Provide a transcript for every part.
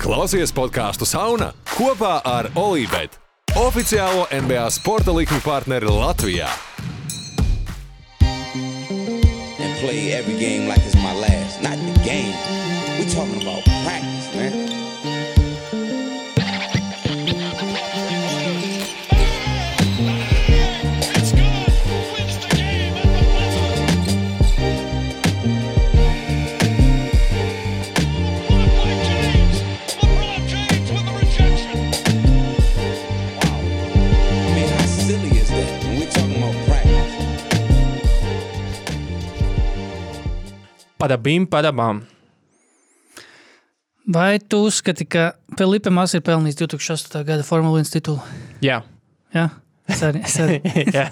Klausies podkāstu Sauna kopā ar Olībetu, oficiālo NBA sporta likuma partneri Latvijā. play every game like it's my last. Not the game. We talking about practice, Padabim, padabām. Vai tu uzskati, ka Filipa Masa ir pelnījis 2008. gada Formule 1 titulu? Jā, Jā, es arī, es arī, jā.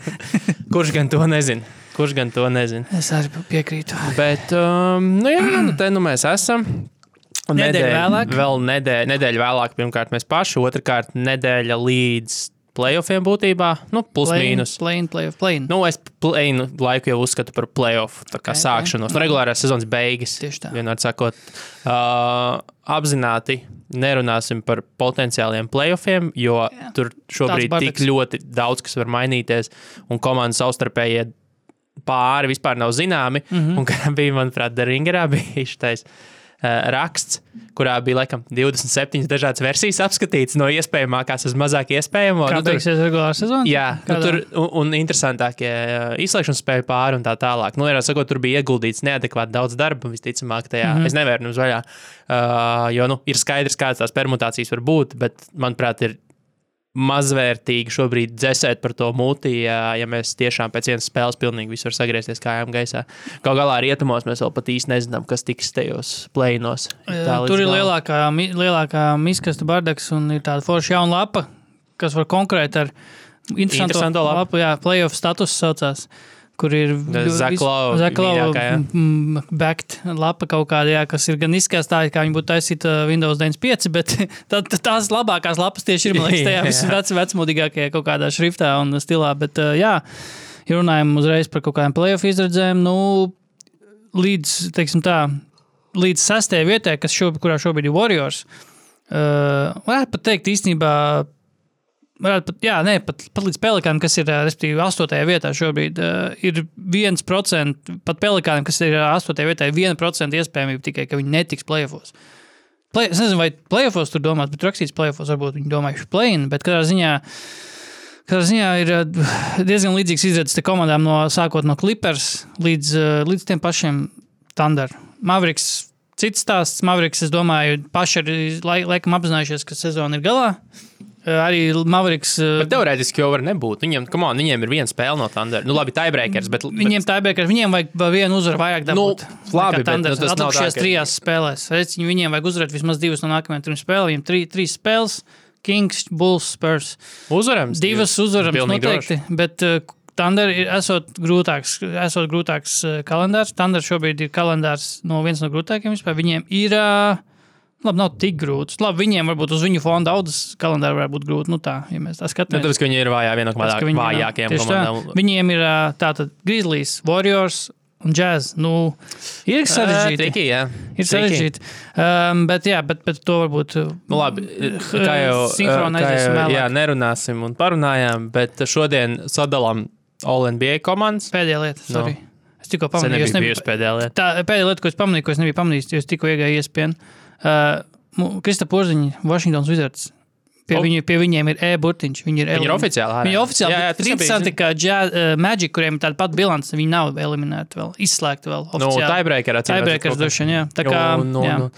kurš gan to nezina? Kurš gan to nezina? es arī piekrītu. Bet, um, nu jā, nu te nu mēs esam. Un Nedēļa vēlāk? Vēl nedēļa, nedēļa vēlāk, pirmkārt, mēs paši, otrkārt, nedēļa līdz playoffiem būtībā, nu, plus mīnus. Plane, play, plane. Nu, es plēnu laiku jau uzskatu par playoff tā kā Ok, ok. sākšanos, nu, regulārās sezonas beigas. Tieši tā. Vienmēr sakot, uh, apzināti nerunāsim par potenciāliem playoffiem, jo Jā. tur šobrīd tik ļoti daudz kas var mainīties, un komandas savstarpējie pāri vispār nav zināmi. Mm. -hmm. Un kā bija, manuprāt, Daringerā bija šis uh, raksts, kurā bija laikam 27 dažādas versijas apskatītas no iespējamākās uz mazāk iespējamo. Kā Nu, tur- regulārā sezona? Jā, nu, Kādā? tur un, un interesantākie uh, izslēgšanas spēju pāri un tā tālāk. Nu, ir sakot, tur bija ieguldīts neadekvāti daudz darba, visticamāk, tajā. Mm. -hmm. Es nevaru jums vaļā, uh, jo nu, ir skaidrs, kādas tās permutācijas var būt, bet, manuprāt, ir mazvērtīgi šobrīd dzēsēt par to mūti, ja, ja mēs tiešām pēc vienas spēles pilnīgi visu var sagriezties kājām gaisā. Kaut galā rietumos mēs vēl pat īsti nezinām, kas tiks tajos plēnos. Tur ir lielākā, lielākā miskasta bardaks un ir tāda forša jauna lapa, kas var konkurēt ar interesantu, Interesanto lapu. lapu. Jā, playoff status saucās. Kur ir Zaklau mīļākā, jā. backed lapa kaut kāda, jā, kas ir gan izskatā, kā viņa būtu taisīta Windows 95, bet tā, tā- tās labākās lapas tieši ir, man liekas, tajā Jā. visvec, vecmodīgākajā kaut kādā šriftā un stilā. Bet, uh, jā, ja runājam uzreiz par kaut kādām playoff izredzēm, nu, līdz, teiksim tā, līdz sastajai vietai, kas šobrīd, kurā šobrīd ir Warriors, uh, varētu pat teikt īstenībā, varētu pat, jā, nē, pat, pat līdz pelikānam, kas ir, uh, respektīvi, astotajā vietā šobrīd, ir 1%, pat pelikānam, kas ir uh, astotajā vietā, ir 1% iespējamība tikai, ka viņi netiks playoffs. Play, es nezinu, vai playoffs tur domāt, bet rakstīts playoffs, varbūt viņi domājuši play-in, bet katrā ziņā Katrā ziņā ir diezgan līdzīgs izredzes komandām, no, sākot no Clippers līdz, līdz tiem pašiem Thunder. Mavericks, cits stāsts. Mavericks, es domāju, paši ir lai, laikam apzinājušies, ka sezona ir galā. Uh, Arī Mavericks. uh, Bet teorētiski jau var nebūt. Viņiem, on, viņiem ir viena spēle no Thunder. Nu, labi, tiebreakers, bet, Viņiem tā ir bijusi, viņiem vajag vienu uzvaru vairāk dabūt. Nu, labi, bet, nu, tas Atlikušajās trijās spēlēs. Viņu- Viņiem vajag uzvarēt vismaz divas no nākamajām trim spēlēm. Viņiem trī, trīs spēles. Kings, Bulls, Spurs. uzvarams. Divas uzvaras Pilnīgi noteikti, bet uh, Thunder ir esot grūtāks, esot grūtāks kalendārs. Thunder šobrīd ir kalendārs no viens no grūtākajiem vispār. Viņiem ir, uh, labi, nav tik grūts. Labi, viņiem varbūt uz viņu fonda daudzas kalendāri varētu būt grūti. Nu tā, ja mēs tā Nu, skatāmies. tāpēc, ka viņi ir vājā, no Tāpēc, ka viņi- vājākajām tieši tā. komandām. Viņiem ir uh, tātad Grizzlies, Warriors un Jazz. Nu, ir sarežģīti. Triki, jā. Ir sarežģīti. Um, bet, jā, bet, bet to varbūt. uh, Nu, labi, kā jau, Sinhronizēsim kā jau jā, nerunāsim un parunājām, bet šodien sadalām All-NBA komandas. Pēdējā lieta, Nu, sorry. Es tikko pamanīju, nebija es nebiju bijusi pēdējā lieta. Tā pēdējā lieta, ko es pamanīju, ko es nebiju pamanījis, jo es tikko iegāju iespēju. Uh, Krista Porziņa, Washingtons Wizards. Pie, O. viņu, pie viņiem ir e-burtiņš. Viņi ir, Viņi ir oficiāli ārā. Viņi ir oficiāli. Jā, jā, tas nebija interesanti, ka jazz, uh, Magic, kuriem ir tāda pati bilance, viņi nav eliminēti vēl, izslēgti vēl. Nu, oficiāli. redzot, Tiebreakers kaut kā. droši vien, jā. Tā kā, Nu, nu, jā. nu.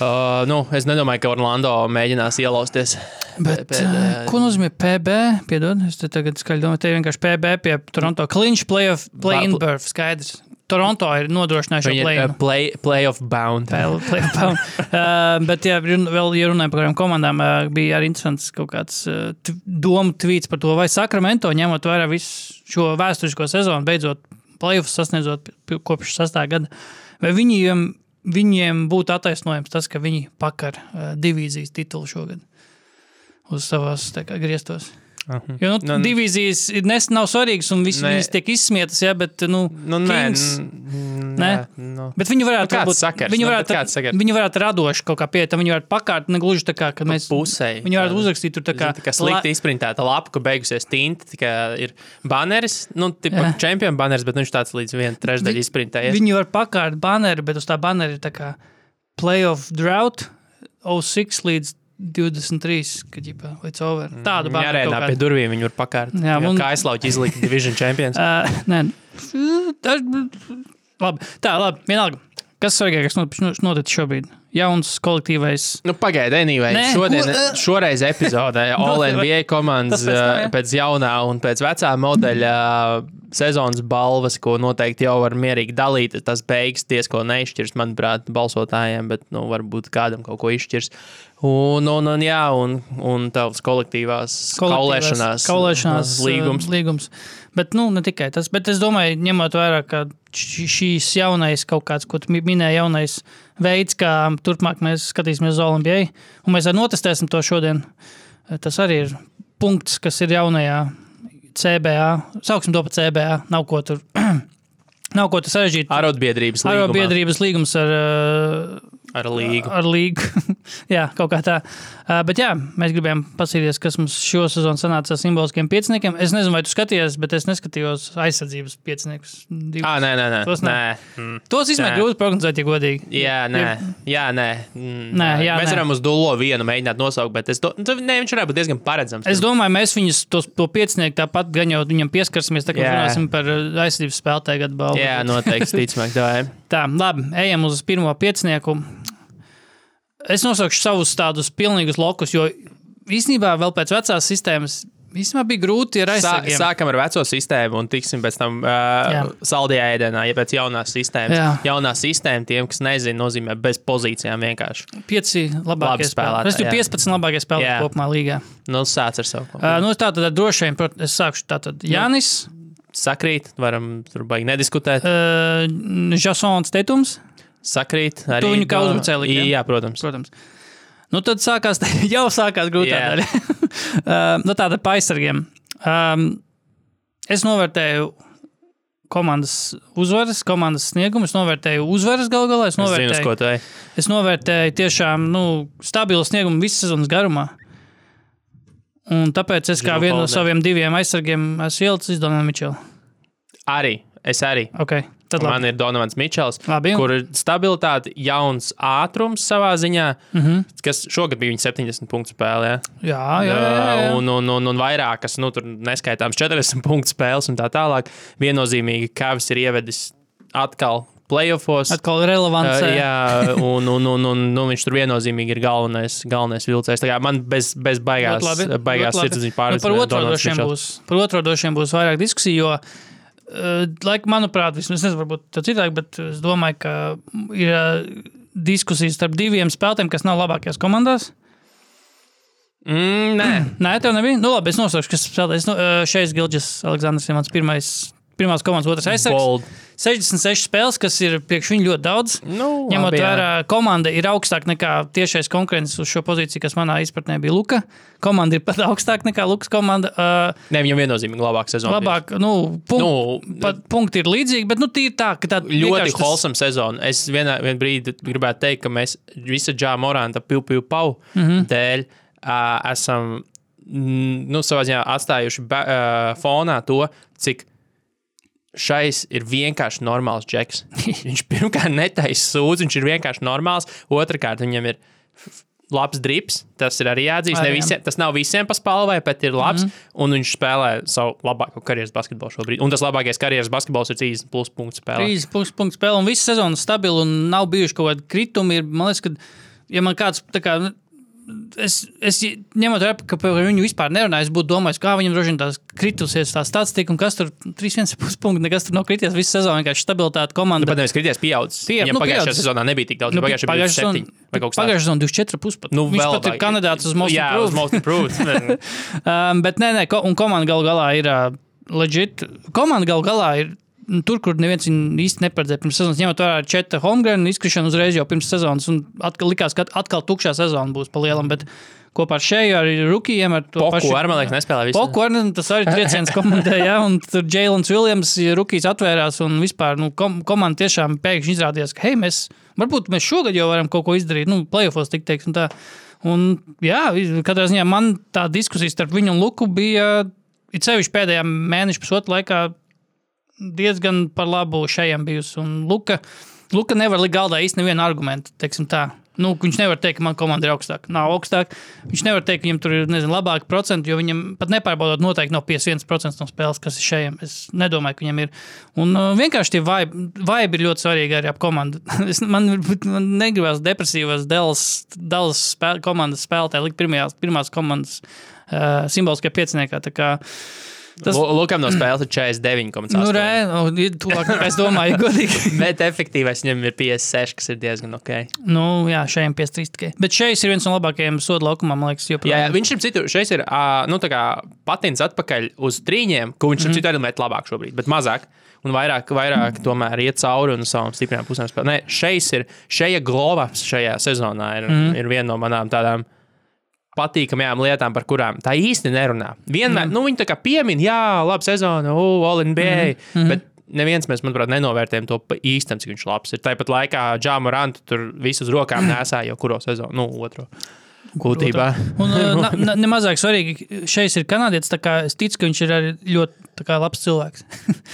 Uh, nu, es nedomāju, ka Orlando mēģinās ielausties. Bet, pēdējā- uh, ko nozīmē PB? Piedod, es te tagad skaļi domāju, te ir vienkārši PB pie Toronto. Clinch playoff, play-in berth, skaidrs. Toronto ir nodrošinājuši šo uh, play, playoff bound. Play- play- play- uh, bet, run- vēl, ja runājam par kādām komandām, uh, bija arī interesants kaut kāds uh, domu tvīts par to, vai Sakramento, ņemot vērā visu šo vēsturisko sezonu, beidzot playoffs sasniedzot kopš 6. gada, vai viņiem, viņiem būtu attaisnojams tas, ka viņi pakar uh, divīzijas titulu šogad uz savās tā kā, griestos. Jo nu, Nu, nu, divīzijas nes, nav svarīgas un viss, Nē. viņas tiek izsmietas, ja, bet, nu, Nu, nē, Kings, n- Nē. nu. Bet viņi varētu, Nu, varbūt- sakars? viņi Nu, varētu, kāds sakars? viņi varētu radoši kaut kā pieiet, viņi varētu pakārt, ne gluži tā kā, kad mēs pusēji. Viņi varētu uzrakstīt tur tā kā, tā kā slikti izprintēta lapa, ka beigusies tinta, tikai ir baneris, nu, tipa čempionu baneris, bet viņš tāds līdz viena trešdaļa izprintējies. Viņi var pakārt baneri, bet uz tā baneri ir tā kā playoff drought 06 līdz 23, kad ģipā, līdz over. Tādu baneri. arēnā kaut pie durvīm viņi var pakārt. Jā, Jā, un- Kā aizlauķi izlikt Division Champions. Uh, nē, tas labi. Tā, labi, vienalga. Kas svarīgākais not- noticis šobrīd? Jauns kolektīvais. Nu, Pagaidiet, anyway. Nē, Šodien, ko, ē? šoreiz epizodē NBA komandas Tas pēc jaunā un pēc vecā modeļa ā, sezonas balvas, ko noteikti jau var mierīgi dalīt. Tas beigas diezko neizšķirs, manuprāt, balsotājiem, bet nu, varbūt kādam kaut ko izšķirs. Un, un, un, jā, un, un tavs kolektīvās kaulēšanās, kaulēšanās līgums. līgums. Bet, nu, ne tikai tas. Bet es domāju, ņemot vērā, ka šīs jaunais kaut kāds, ko tu mi- minēji, jaunais veids, kā turpmāk mēs skatīsimies uz Olimpiju, un mēs arī notestēsim to šodien. Tas arī ir punkts, kas ir jaunajā CBA. Sauksim to par CBA. Nav ko tur, nav ko tur sarežģīt. Arotbiedrības līgumā Arotbiedrības līgums ar, uh, ar līgu. ar līgu. jā, kaut kā tā. Uh, bet jā, mēs gribējām paskatīties, kas mums šo sezonu sanāca ar simboliskiem pieciniekiem. Es nezinu, vai tu skaties, bet es neskatījos aizsardzības pieciniekus. Ah, nē, nē, nē. Tos nē. nē. Mm. Tos īstenībā Nē. grūti prognozēt, ja godīgi. Jā, nē, jā, nē. Mm, Nē, jā, Mēs nē. varam uz dūlo vienu mēģināt nosaukt, bet do... nu, nē, viņš varētu būt diezgan paredzams. Es domāju, mēs viņus, tos, to piecinieku tāpat gan jau viņam pieskarsimies, tā kā runāsim par uh, aizsardzības spēlētāju gadu balvu. Jā, noteikti, ticamāk, tā labi, ejam uz pirmo piecinieku. Es nosaukšu savus tādus pilnīgus lokus, jo īstenībā vēl pēc vecās sistēmas īstenībā bija grūti ar Sā, aizsargiem. sākam ar veco sistēmu un tiksim pēc tam uh, saldajā ēdienā, ja pēc jaunās sistēmas. Jā. Jaunā sistēma tiem, kas nezina, nozīmē bez pozīcijām vienkārši. Pieci labākie Labi spēlētāji. Es tur jā. 15 labākie spēlētāji kopumā līgā. Nu, sāc ar savu. Uh, nu, tā tad droši vien, prot, es sākšu tātad Janis, Sakrīt, varam tur baigi nediskutēt. uh, Jasons Tetums, Sakrīt, arī. Tu viņu kā uzbrucēju liki, Jā, protams. protams. Nu, tad sākās, jau sākās grūtā Jā. daļa. uh, nu, tāda pa aizsargiem. Um, es novērtēju komandas uzvaras, komandas sniegumu. Es novērtēju uzvaras galu galā. Es Es zinu, novērtēju, tu ej. es novērtēju tiešām nu, stabilu sniegumu visas sezonas garumā. Un tāpēc es kā Drew vienu no Holiday. saviem diviem aizsargiem esmu ielicis Donānu Mičelu. Arī. Es arī. Okay, tad Man labi. ir Donovans Mičels, Labi. kur ir stabilitāte, jauns ātrums savā ziņā, mm. -hmm. kas šogad bija viņa 70 punktu spēlē. Ja? Jā, jā, jā. jā. Un, un, un, un vairākas, nu, tur neskaitāms 40 punktu spēles un tā tālāk. Viennozīmīgi, Kavs ir ievedis atkal playoffs. Atkal relevants. Uh, jā, un, un, un, un nu, viņš tur viennozīmīgi ir galvenais, galvenais vilcējs. Man bez, bez baigās, baigās sirdsapziņas Nu, par būs. Par otro droši vien būs vairāk diskusiju, jo, uh, laik, manuprāt, vismaz nezinu, varbūt tā citādi, bet es domāju, ka ir uh, diskusijas starp diviem spēlētājiem, kas nav labākajās komandās. Mm, nē, Nē, tev nebija. Nu, labi, es nosaukšu, kas spēlētājs. Nu, uh, Šeit Gilģis Aleksandrs ir mans pirmais. Pirmās komandas otrs aizsargs. bold. 66 spēles, kas ir priekš viņa ļoti daudz. Nu, Ņemot labi, vērā, komanda ir augstāka nekā tiešais konkurents uz šo pozīciju, kas manā izpratnē bija Luka. Komanda ir pat augstāka nekā Lukas komanda. Uh, Nē, viņam viennozīmīgi labāk sezona. labāk, nu, punk, Nu, pat punkti ir līdzīgi, bet nu, tīri tā, ka tā Ļoti vienkārši tas- holsam sezona. Es vienā vien brīdī gribētu teikt, ka mēs visa Džā Moranta pilu pau mm. -hmm. dēļ uh, esam nu, savā ziņā atstājuši ba, uh, fonā to, cik šais ir vienkārši normāls džeks. viņš pirmkārt netaisa sūdzību, viņš ir vienkārši normāls. Otrakārt, viņam ir labs drips. Tas ir arī jāatzīst. Ne visiem, tas nav visiem pa spēlē, bet ir labs. Mm -hmm. Un viņš spēlē savu labāko karjeras basketbolu šobrīd. Un tas labākais karjeras basketbols ir 30 plus punktu spēlē. 3 punktu, punktu spēle, un visu sezonu stabili, un nav bijuši kaut kādi kritumi. Ir, man liekas, ka, ja man kāds kā. Es, es ņemot vērā, ka par viņu vispār nerunāju, es būtu domājis, kā viņam droši vien tās kritusies, tā statistika, un kas tur 3,5 punkti, nekas tur nav krities. Visu sezonu vienkārši stabilitāte komanda. Nu, pat nevis krities, pieaudzis. Pie- nu, pagājušajā sezonā nebija tik daudz, Nu, nu, pagājušajā 7 sezona- vai kaut kas tāds. Pagājušā sezona 24 puspats. Nu, Viņš vēl pat ir kandidāts uz Most Jā, Improved. uz Most Improved. Um, bet nē, nē, ko, un komanda gal galā ir uh, legit. Komanda gal galā ir tur, kur neviens īsti neparedzēja pirms sezonas. Ņemot vērā četru homegrown izkrišanu uzreiz jau pirms sezonas, un atkal likās, ka atkal tukšā sezona būs pa lielam. Bet kopā ar šeju, ar rookiem, ar to Poku ar, man liekas, nespēlē visu. Poku ar, tas arī trieciens komandai, jā, un tur Jēlins Viljams, rookies atvērās, un vispār, nu, kom komanda tiešām pēkšņi izrādījās, ka, hei, mēs, varbūt mēs šogad jau varam kaut ko izdarīt, nu, playoffs tik teiks, un tā. Un, jā, katrā ziņā man tā diskusija starp viņu un Luku bija, it sevišķi pēdējā mēneša pusotra laikā, diezgan par labu šajam bijusi. Un Luka, Luka nevar likt galdā īstenībā nevienu argumentu. teiksim tā. Nu, viņš nevar teikt, ka manā komanda ir augstāka. Nav augstāka. Viņš nevar teikt, ka viņam tur ir nezinu, labāki procenti, jo viņam pat nepārbaudot, noteikti nav 51% no spēles, kas ir šajam. Es nedomāju, ka viņam ir. Un uh, vienkārši tie vibe, ir ļoti svarīgi arī ap komandu. es, man, man negribas depresīvas Dallas spēl, komandas spēlētāji likt pirmajās, pirmās komandas uh, simboliskajā pieciniekā. Tas... Lukam no spēles ir 49,8. Nu, re, nu, tuvāk, es domāju, godīgi. Bet efektīvais viņam ir 56, kas ir diezgan ok. Nu, jā, šeit ir 53 tikai. Bet šeit ir viens no labākajiem sodu laukumā, man liekas, joprojām. Jā, jā, viņš ir citur. Šeit ir nu, patins atpakaļ uz trīņiem, ko viņš mm. citur arī met labāk šobrīd, bet mazāk. Un vairāk, vairāk mm. tomēr iet cauri un savām stiprajām pusēm spēlē. Nē, šeit ir, šeit glovaps šajā sezonā ir, mm. ir viena no manām tādām patīkamajām lietām, par kurām tā īsti nerunā. Vienmēr, mm. nu, viņi tā kā piemin, jā, labi sezona, uh, NBA, mm -hmm. bet neviens mēs, manuprāt, nenovērtējam to īstenībā, cik viņš labs ir. Tāpat laikā Džāma Rantu tur visu uz rokām nesā jau kuro sezonu, nu, otru. Būtībā. Un, uh, nemazāk svarīgi, šeit ir kanādietis. Es ticu, ka viņš ir arī ļoti kā, labs cilvēks.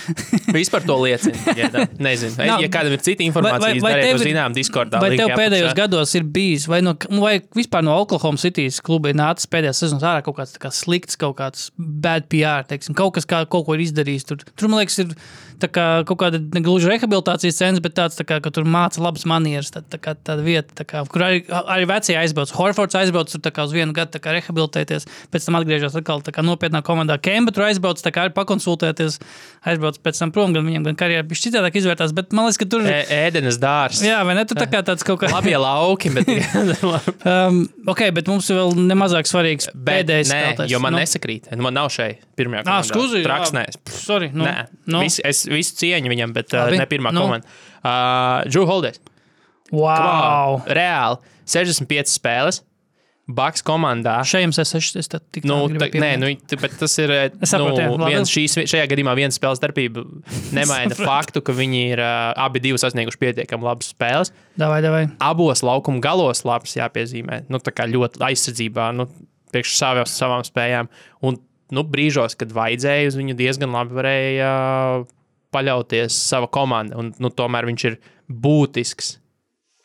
Vispār to liecina. Ja, nezinu, Nav, ja kādam ir cita informācija, vai, vai, vai tev, zinām, Discordā. Vai tev pēdējos apakšā. gados ir bijis, vai, no, vai vispār no Oklahoma City's kluba ir nācis pēdējās sezonas ārā kaut kāds kā slikts, kaut kāds bad PR, teiksim, kaut kas, kā, kaut ko ir izdarījis. Tur, tur man liekas, ir kā, kaut kāda negluži rehabilitācijas centrs, bet tāds, tā kā, ka tur māca labas manieres. Tā, tā kā, tāda vieta, tā kā, kur arī, arī vecie aizbrauc. Horfords aizbrauc tur uz vienu gadu rehabilitēties, pēc tam atgriežas atkal nopietnā komandā. Kemba tur aizbrauc, tā kā arī pakonsultēties, aizbrauc pēc tam prom, gan viņam, gan karjerā bija citādāk izvērtās. Bet man liekas, ka tur ir ēdenes dārzs. Jā, vai ne? Tur tā kā tāds kaut kā labie lauki. Bet... um, ok, bet mums ir vēl nemazāk svarīgs pēdējais. Nē, spēlētājs. jo man nu? nesakrīt. Nu, man nav šeit pirmajā komandā. Ah, skuzi. Traksnēs. Sorry. Nu, Nē, nu. Vis, es visu cieņu viņam, bet uh, ne pirmā nu. komanda. Uh, Drew Holders. Wow! Come Reāli 65 spēles. Baks komandā. Šajam es esmu tik nu, tā, nē, nu, bet tas ir. saprotu, nu, viens, šīs, šajā gadījumā viena spēles starpība nemaina faktu, ka viņi ir uh, abi divi sasnieguši pietiekami labas spēles. Davai, davai. Abos laukuma galos labs jāpiezīmē. Nu, tā kā ļoti aizsardzībā, nu, priekš savām, savām spējām. Un nu, brīžos, kad vajadzēja, uz viņu diezgan labi varēja uh, paļauties sava komanda. Un, nu, tomēr viņš ir būtisks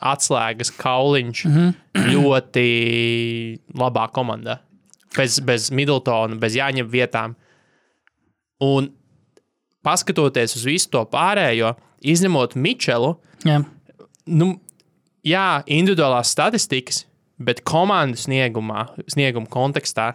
atslēgas kauliņš mm -hmm. ļoti labā komandā. Bez, bez Middletona, bez jāņem vietām. Un paskatoties uz visu to pārējo, izņemot Mičelu, jā, nu, jā individuālās statistikas, bet komandas sniegumā, snieguma kontekstā.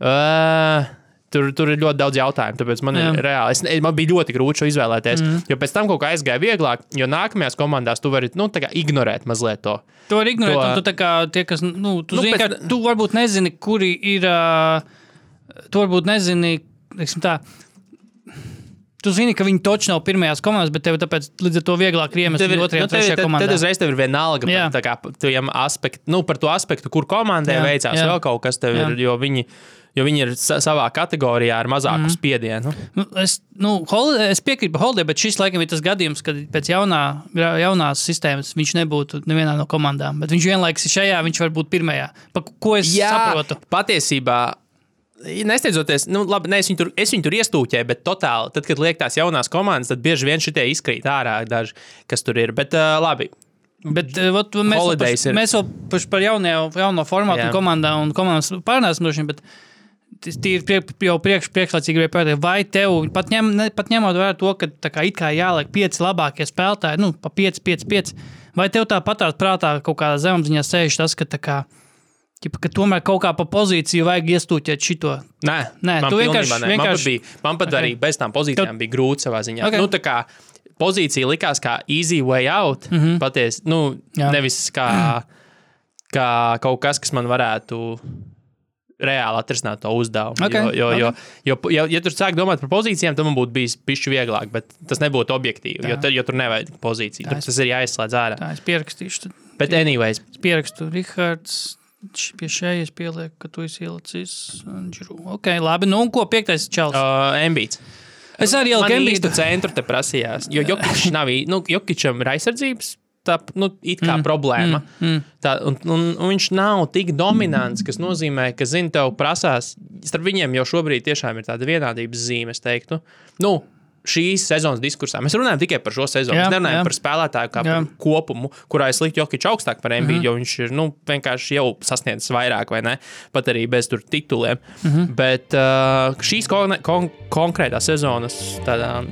Uh, Tur, tur ir ļoti daudz jautājumu, tāpēc man, ir reāli, es, man bija ļoti grūti šo izvēlēties. Mm. Jo pēc tam kaut kā aizgāja vieglāk, jo nākamajās komandās tu vari nu, ignorēt mazliet to. Tu vari ignorēt, to, un tu, kā, tie, kas, nu, tu, nu, zini, pēc... tu varbūt nezini, kuri ir. Uh, tu varbūt nezini, tā. Tu zini, ka viņi točs nav pirmajās komandās, bet tev tāpēc līdz ar to vieglāk ir iemest tev otrajā, nu, trešajā tad, komandā. Tad uzreiz tev ir vienalga par, kā, aspektu, nu, par to aspektu, kur komandai jā, veicās jā. vēl kaut kas tev jā. ir, jo viņi jo viņi ir savā kategorijā ar mazāku mm. spiedienu. Nu, es, nu, Holiday, es piekrītu Holidē, bet šis laikam ir tas gadījums, kad pēc jaunā, jaunās sistēmas viņš nebūtu nevienā no komandām. Bet viņš vienlaikus ir šajā, viņš var būt pirmajā. Pa, ko es Jā, saprotu? Patiesībā. Nesteidzoties, nu, labi, ne, es, viņu tur, es viņu tur iestūķēju, bet totāli, tad, kad liek tās jaunās komandas, tad bieži vien šitie izkrīt ārā daži, kas tur ir. Bet, uh, labi, Bet ot, mēs, vēl par, mēs vēl par, par jauno, formātu un komandām un komandas pārnēsim, bet tīri priek, jau priekš, priekšlaicīgi gribēju pateikt, vai tev, pat, ņem, ne, pat ņemot vērā to, ka tā kā, kā jāliek pieci labākie spēlētāji, nu, pa 5, 5, 5, vai tev tā patās prātā kaut kādā zemapziņā sēž tas, ka tā kā. Ķipa, ka tomēr kaut kā pa pozīciju vajag iestūķēt šo. Nē, Nē tu vienkārši. Ne. vienkārši... Man pat, bija, man pat okay. arī bez tām pozīcijām Tev... bija grūti savā ziņā. Okay. Nu, kā, pozīcija likās kā easy way out. Mm -hmm. Patiesi, nu, Jā. nevis kā, kā kaut kas, kas man varētu reāli atrisināt to uzdevumu. Okay, jo, jo, okay. jo, jo, jo, ja tur sāk domāt par pozīcijām, tad man būtu bijis pišķi vieglāk, bet tas nebūtu objektīvi. Tā. Jo, tad, jo tur nevajag pozīciju. Tur tas ir jāizslēdz ārā. Tā es pierakstīšu. Bet, anyways, es pierakstu Rihards. Pie šejas pielieku, ka tu esi ielicis. Ok, labi. Nu, un ko piektais čels? Uh, Embīts. Es arī ieliku īstu centru te prasījās, jo Jokic nav, nu, Jokičam ir aizsardzības. Tā nu, mm, problēma. Mm, mm. Tā, un, un, un viņš nav tik dominants, kas nozīmē, ka, zini, tev prasās. Starp viņiem jau šobrīd tiešām ir tāda vienādības zīme, es teiktu. Nu, šīs sezonas diskursā. Mēs runājam tikai par šo sezonu. Jā, Mēs nerunājam jā. par spēlētāju kā Jā. par kopumu, kurā es liktu Jokic augstāk par MBA, mm -hmm. jo viņš ir nu, vienkārši jau sasniedzis vairāk, vai ne? Pat arī bez tur tituliem. Mm -hmm. Bet uh, šīs kon kon konkrētās sezonas tādā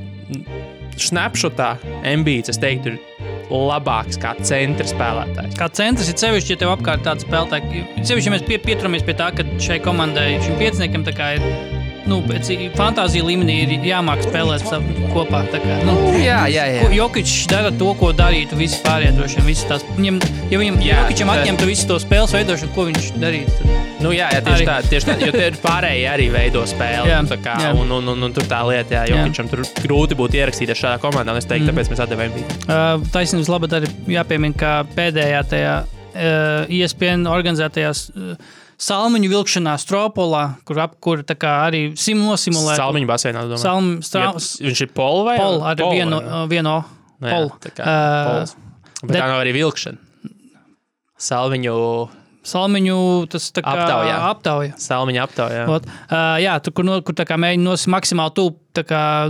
snapshotā MBA, es teiktu, ir labāks kā centra spēlētājs. Kā centrs ir sevišķi, ja tev apkārt tāds spēlētājs. Sevišķi, ja mēs pie, pieturamies pie tā, ka šai komandai, šim pieciniekam, tā kā ir. Nu, pēc fantāzijas līmenī ir jāmāk spēlēt kopā. tā Kā, nu, Jā, jā, jā. Jokic dara to, ko darītu visi Tās, viņam, ja viņam Jā, Jokičam bet- atņemtu visu to spēles veidošanu, ko viņš darītu? Tad... Nu, jā, jā, tieši Arī. tā, tieši tā, jo tie ir pārējie arī veido spēli. Jā, tā kā, jā. un, un, un, un tur tā lieta, jā, jo Jā. tur grūti būtu ierakstīties šādā komandā, un es teiktu, mm. tāpēc mēs atdevām viņu. Uh, Taisnības labā arī jāpiemina, ka pēdējā tajā uh, ESPN organizētajā uh, salmiņu vilkšanā Stropolā, kur, ap, kur kā arī sim nosimulē. Salmiņu basēnā, domāju. Salm, Ja, strā, viņš ir polu vai pol ar Polu, vienu, vai ne? vienu Nu jā, polu. tā kā Uh, pols. Bet bet- tā nav arī vilkšana. Salmiņu, Salmiņu tas tā kā Aptaujā. aptauja. salmiņu aptaujā. Ot, uh, jā, tur, kur, no, kur tā kā mēģina nos, maksimāli tuvu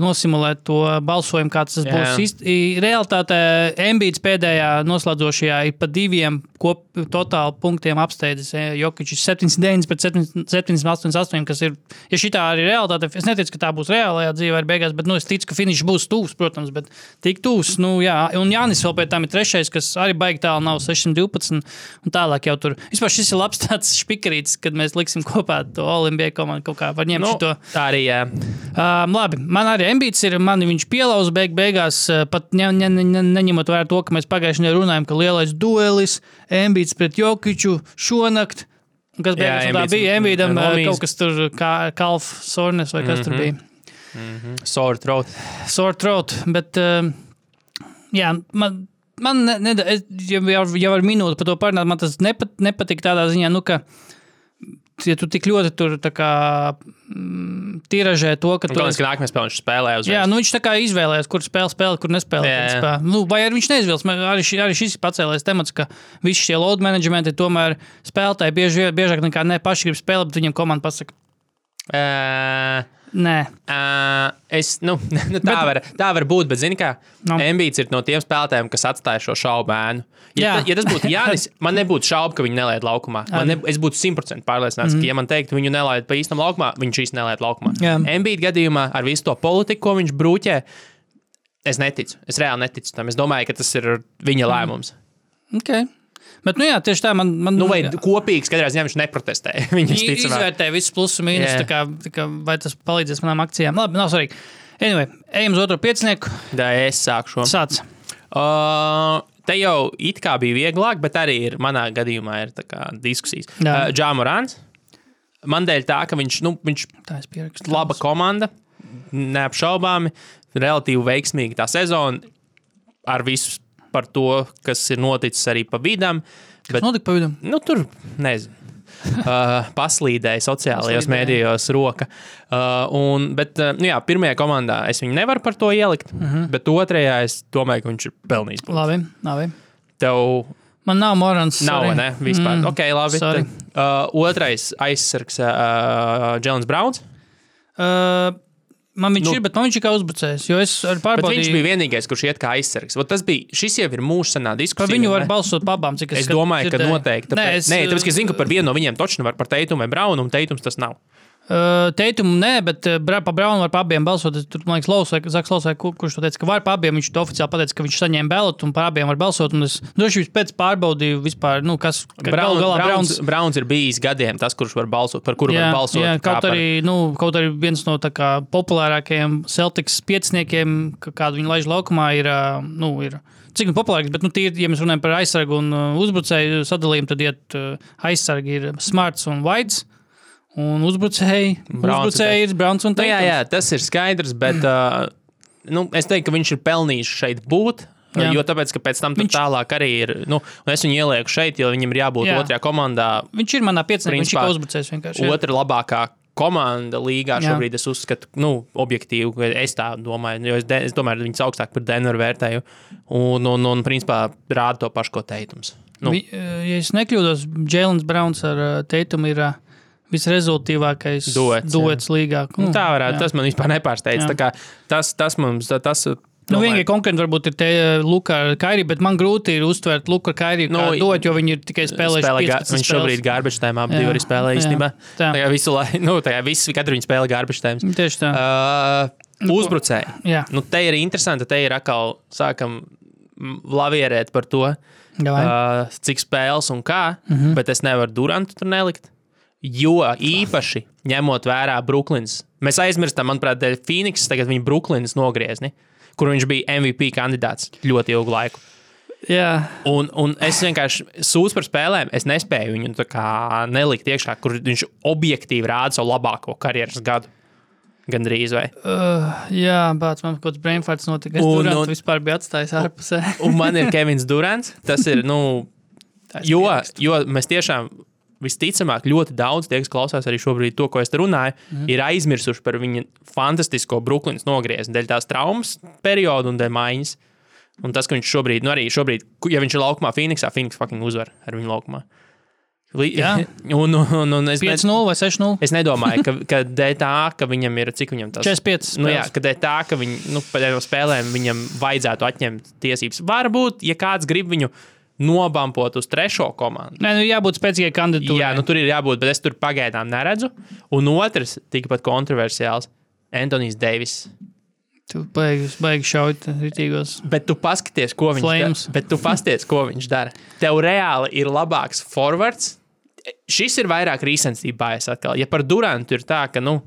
nosimulēt to balsojumu, kāds tas Jā. būs. Īst, i- realitātē Embīds pēdējā noslēdzošajā ir pa diviem kop, totāli punktiem apsteidzis. eh, Jokic ir 79 pret 788, kas ir, ja šī ir realitāte, es neticu, ka tā būs reālajā dzīvē beigās, bet nu, es ticu, ka finišs būs tūs, protams, bet tik tūs, nu jā, un Jānis vēl pēc tam ir trešais, kas arī baigi tālu nav 612 un tālāk jau tur. Vispār šis ir labs tāds špikarīts, kad mēs liksim kopā to Olimpiju komandu kaut kā var ņemt Nu, šito. tā arī, jā. Um, labi, man arī ambīts ir, man viņš pielauza beig beigās, uh, pat ne, ne, ne, ne, neņemot vērā to, ka mēs pagājušajā nedēļā runājām, ka lielais duelis, ambīts pret Jokiču šonakt. Kas beigās Jā, Embiids bija? Embīdam uh, Homijs. kaut kas tur, kā Kalf, Sornes vai kas mm -hmm. tur bija. Sore throat. Sore throat, bet um, jā, man, man ne, ne, es, ja jau, jau ar minūti par to parunāt, man tas nepat, nepatika tādā ziņā, nu, ka ja tu tik ļoti tur kā mm, tiražē to, ka tu Galvenais, ka nākamajā spēlē viņš spēlē uzreiz. Jā, nu viņš tā kā izvēlējās, kur spēlēt, spēlēt, kur nespēlēt. Jā, jā. Nu, vai arī viņš neizvēlas? Arī, arī šis ir pacēlējis temats, ka visi šie load managementi tomēr spēlētāji bieži, biežāk nekā ne paši grib spēlēt, bet viņiem komanda pasaka, Uh, nē, Uh, es, nu, nu, tā, Bet- var, tā var būt, bet, zini, kā Nu. Embīts ir no tiem spēlētājiem, kas atstāja šo šaubu ēnu. Ja, ta, ja tas būtu Jānis, man nebūtu šaubu, ka viņu nelaid laukumā. Ne, es būtu simtprocentīgi pārliecināts, mm ka, ja man teiktu, viņu nelaid pa īstam laukumā, viņš īsti nelaid laukumā. Embīta gadījumā ar visu to politiku, ko viņš brūķē, es neticu. Es reāli neticu tam. Es domāju, ka tas ir viņa lēmums. ok. Bet, nu jā, tieši tā man. man Nu, vai jā. kopīgs, katrā ziņā viņš neprotestēja. Viņš Viņi ticamāk. izvērtē visus plusus un mīnus, Jā. tā kā, tā kā, vai tas palīdzēs manām akcijām. Labi, nav svarīgi. Anyway, ejam uz otro piecinieku. Tā es sākšu. Sāc. Uh, te jau it kā bija vieglāk, bet arī ir, manā gadījumā ir kā diskusijas. Jā. Uh, Džāmorāns. Man dēļ tā, ka viņš, nu, viņš pierakstu. laba komanda, neapšaubāmi, relatīvi veiksmīga tā sezona ar visu par to, kas ir noticis arī pa vidam. Bet, Notika pa vidu. nu, tur nezinu. Uh, paslīdēja sociālajos Paslīdēja. mēdījos roka. Uh, un, bet, uh, nu jā, pirmajā komandā es viņu nevaru par to ielikt, uh Mhm. -huh. bet otrajā es domāju, ka viņš ir pelnījis. punktu. Labi, labi. Tev Man nav Morans. nav, sorry. ne? Vispār. Mm, ok, labi. sorry. Tad, uh, otrais aizsargs, uh, Jēlins Browns. Uh, man viņš Nu, ir, bet man viņš ir kā uzbrucējs. Es pārbaudīju, viņš bija vienīgais, kurš iet kā aizsargs. Vot Tas bija, šis jau ir mūsu senā Par diskusija. viņu vai var balsot par abām. Cik Es skat- domāju, ka dzirdēju. noteikti. Tāpēc, Nē, es, nē, tāpēc, ka es zinu, ka par vienu no viņiem točnu var par Teitumu vai Braunu, un Teitums tas nav. Teitumu nē, bet par Braunu var par abiem balsot. Tur, man liekas, Laus vai Zaks Laus, vai kur- kurš to teica, ka var par abiem. Viņš to oficiāli pateica, ka viņš saņēma balot un par abiem var balsot. Un es droši vien pēc pārbaudīju vispār, nu, kas ka Braun, galā Brauns, Brauns. Ir bijis gadiem tas, kurš var balsot, par kuru Jā, var balsot. jā, kaut, par- arī, nu, kaut arī viens no tā kā populārākajiem Celtics pieciniekiem, kādu viņi laiž laukumā, ir. Nu, ir Cik nu populārāks, bet, nu, tie, ja mēs runājam par aizsargu un uzbrucēju sadalījumu, tad iet aizsargi ir Smarts un Whites. Un uzbrucēji, uzbrucēji ir Browns un Nu, jā, Teitums. jā, tas ir skaidrs, bet uh, nu, es teiktu, ka viņš ir pelnījis šeit būt. Jā. Jo tāpēc, ka pēc tam viņš... Tālāk arī ir. Nu, un es viņu ielieku šeit, jo viņam ir jābūt Jā. Jā. otrajā komandā. Viņš ir manā pieciniekā, viņš ir uzbrucējs vienkārši. jā. Otra labākā komanda līgā Jā. šobrīd es uzskatu, nu, objektīvi, ka es tā domāju, jo es, de, es domāju, ka viņas augstāk par Denveru vērtēju. Un, un, un principā rāda to pašu, ko teikums. Nu, Vi, eh, ja es nekļūdos, Jēlins Browns ar uh, Teitumu ir uh, visrezultīvākais Duets, duets līgā. nu, tā varētu, jā. tas man vispār nepārsteidz. Kā Tas, tas mums, tas, Nu, vienīgā konkurence varbūt ir te uh, Luka ar Kairi, bet man grūti ir uztvert Luka ar Kairi Nu, dot, jo viņi ir tikai spēlējuši spēlē, 15 viņš šobrīd garbage time abi arī spēlē īstenībā. tā. Kā visu laiku, nu, tā kā visu, katru viņi spēlē garbage time. Tieši tā. Uh, uzbrucēji. Jā. Nu, te ir interesanti, te ir atkal sākam lavierēt par to, Davai. uh, cik spēles un kā, mm. -hmm. bet es nevaru Durantu tur nelikt. Jo īpaši ņemot vērā Brooklynas, mēs aizmirstam, manuprāt, dēļ Phoenix, tagad viņa Brooklynas nogriezni, kur viņš bija MVP kandidāts ļoti ilgu laiku. Jā, Un, un es vienkārši sūdzu par spēlēm. Es nespēju viņu nelikt iekšā, kur viņš objektīvi rāda savu labāko karjeras gadu. Gan drīz vai. jā bāc, man kaut kāds brainfarts notika. Es Un- tur un- vispār biju atstājis ārpusē. Un man ir Kevins Durants. Tas ir, nu, jo, jo mēs tiešām. Visticamāk, ļoti daudz tie, kas klausās arī šobrīd to, ko es te runāju, mm. ir aizmirsuši par viņa fantastisko Brooklynas nogriezni dēļ tās traumas perioda un dēļ maiņas. Un tas, ka viņš šobrīd, nu arī šobrīd, ja viņš ir laukumā, Phoenixā, Phoenix fucking uzvar ar viņu laukumā. Jā. un, un, un es, ne, 5-0 vai 6-0? es nedomāju, ka, ka dēļ tā, ka viņam ir, cik viņam tas 45 Nu, jā, spēles. ka dēļ tā, ka viņi, nu, par tādām spēlēm viņam vajadzētu atņemt tiesības. Varbūt, ja kāds grib viņu nobampot uz trešo komandu. Nē, nu jābūt spēcīgai kandidatūrai. Jā, nu tur ir jābūt, bet es tur pagaidām neredzu. Un otrs, tikpat kontroversiāls, Antonius Deivis. Tu baigi, baigi šaut ritīgos. Bet tu paskaties, ko viņš Flames. dara. Bet tu paskaties, ko viņš dara. Tev reāli ir labāks forwards. Šis ir vairāk rīsensībā. Ja par Durantu ir tā, ka nu,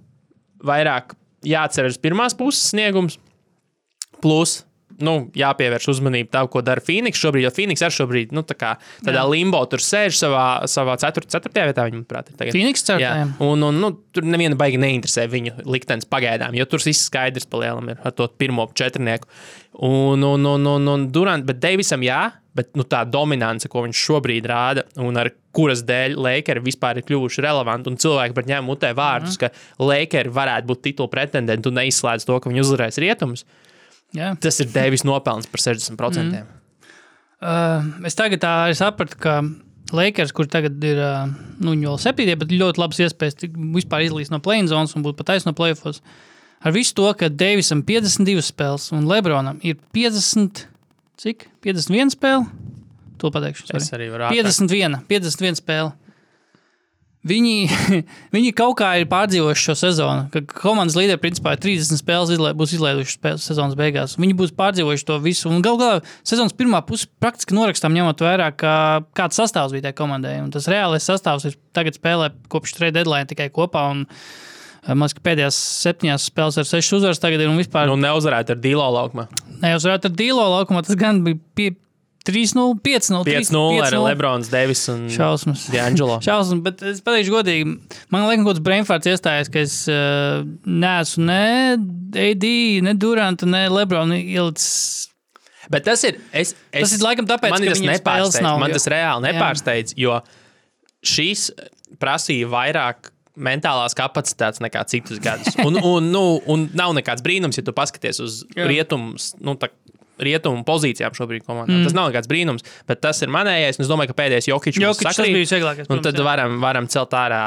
vairāk jāatceras pirmās puses sniegums, plus nu, jāpievērš uzmanība tam, ko dara Phoenix šobrīd. Jo Phoenix ar šobrīd nu, tā kā, tādā Jā. limbo tur sēž savā, savā 4. vietā, viņa manuprāt, ir tagad. Phoenix Jā, ceturtajam. un, un nu, tur neviena baigi neinteresē viņu liktenis pagaidām, jo tur viss skaidrs palielam ir ar to pirmo četrnieku. Un, un, un, un, un Durant, bet Deivisam jā, bet nu, tā dominance, ko viņš šobrīd rāda, un ar kuras dēļ Lakers vispār ir kļuvuši relevanti, un cilvēki par ņēmu mutē vārdus, Mhm. ka Lakers varētu būt titula pretendenti un neizslēdz to, ka viņi uzvarēs rietumus. Jā. Tas ir Deivis nopelns par 60%. Mhm. Mm. Uh, es tagad sapratu, ka Lakers, kur tagad ir nu, vēl septītie, bet ļoti labs iespējas vispār izlīst no play zonas un būt pat taisno playoffs. Ar visu to, ka Deivisam 52 spēles un Lebronam ir 50, cik? 51 spēle? To pateikšu. sorry. Es arī varu ātrāk. 51, 51 spēle. Viņi, viņi kaut kā ir pārdzīvojuši šo sezonu. Ka komandas līderi principā ir 30 spēles, izlē, būs izlaiduši sezonas beigās. Viņi būs pārdzīvojuši to visu. Galu galā sezonas pirmā puse praktiski norakstām, ņemot vērā, ka kāds sastāvs bija tajā komandai. Un tas reālais sastāvs ir tagad spēlē kopš trade deadline tikai kopā. Un, eh, ka pēdējās septiņās spēlēs ar sešas uzvaras tagad ir un vispār Nu, neuzvarēt ar Dīlo laukumā. neuzvarēt ar Dīlo laukumā. Tas gan bija pie 3-0, 5-0, 5-0 ar Lebrons, Devis un Šausmas. D'Angelo. Šausmas, bet es pateikšu godīgi, man liekas, ka kaut kāds brainfarts iestājās, ka es uh, neesmu ne AD, ne Durantu, ne Lebronu ielicis. Bet tas ir. Es, es, Tas ir laikam tāpēc, ka tas nepārsteidz. nav, Man jo- tas reāli Jā. nepārsteidz, jo šīs prasīja vairāk mentālās kapacitātes nekā citus gadus. Un, un, nu, un nav nekāds brīnums, ja tu paskaties uz Jā. rietumu. Nu, tā, Rietumu pozīcijām šobrīd komandā. Mm. Tas nav nekāds brīnums, bet tas ir manējais. Es domāju, ka pēdējais Jokic mums Jokic, tas sakrīt, bija visvieglākais, Un protams, tad jā. varam, varam celt ārā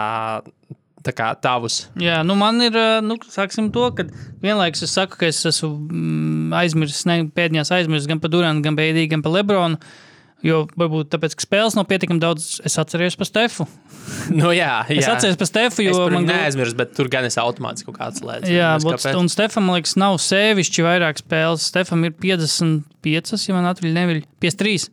tā kā tavus. Jā, nu man ir, uh, nu, sāksim to, ka vienlaikus es saku, ka es esmu mm, aizmirsis, ne pēdējās aizmirsis gan par Durantu, gan AD, gan par Lebronu. Jo varbūt tāpēc, ka spēles nav pietiekami daudz, es atceros par Stefu. Nu, jā, jā. Es atceros par Stefu, Es man neaizmirsu, bet tur gan es automātiski kaut kāds lietas. Jā, bet, kāpēc. un Stefam, man liekas, nav sevišķi vairāk spēles. Stefam ir 55, ja man atveļ neviļ, 53.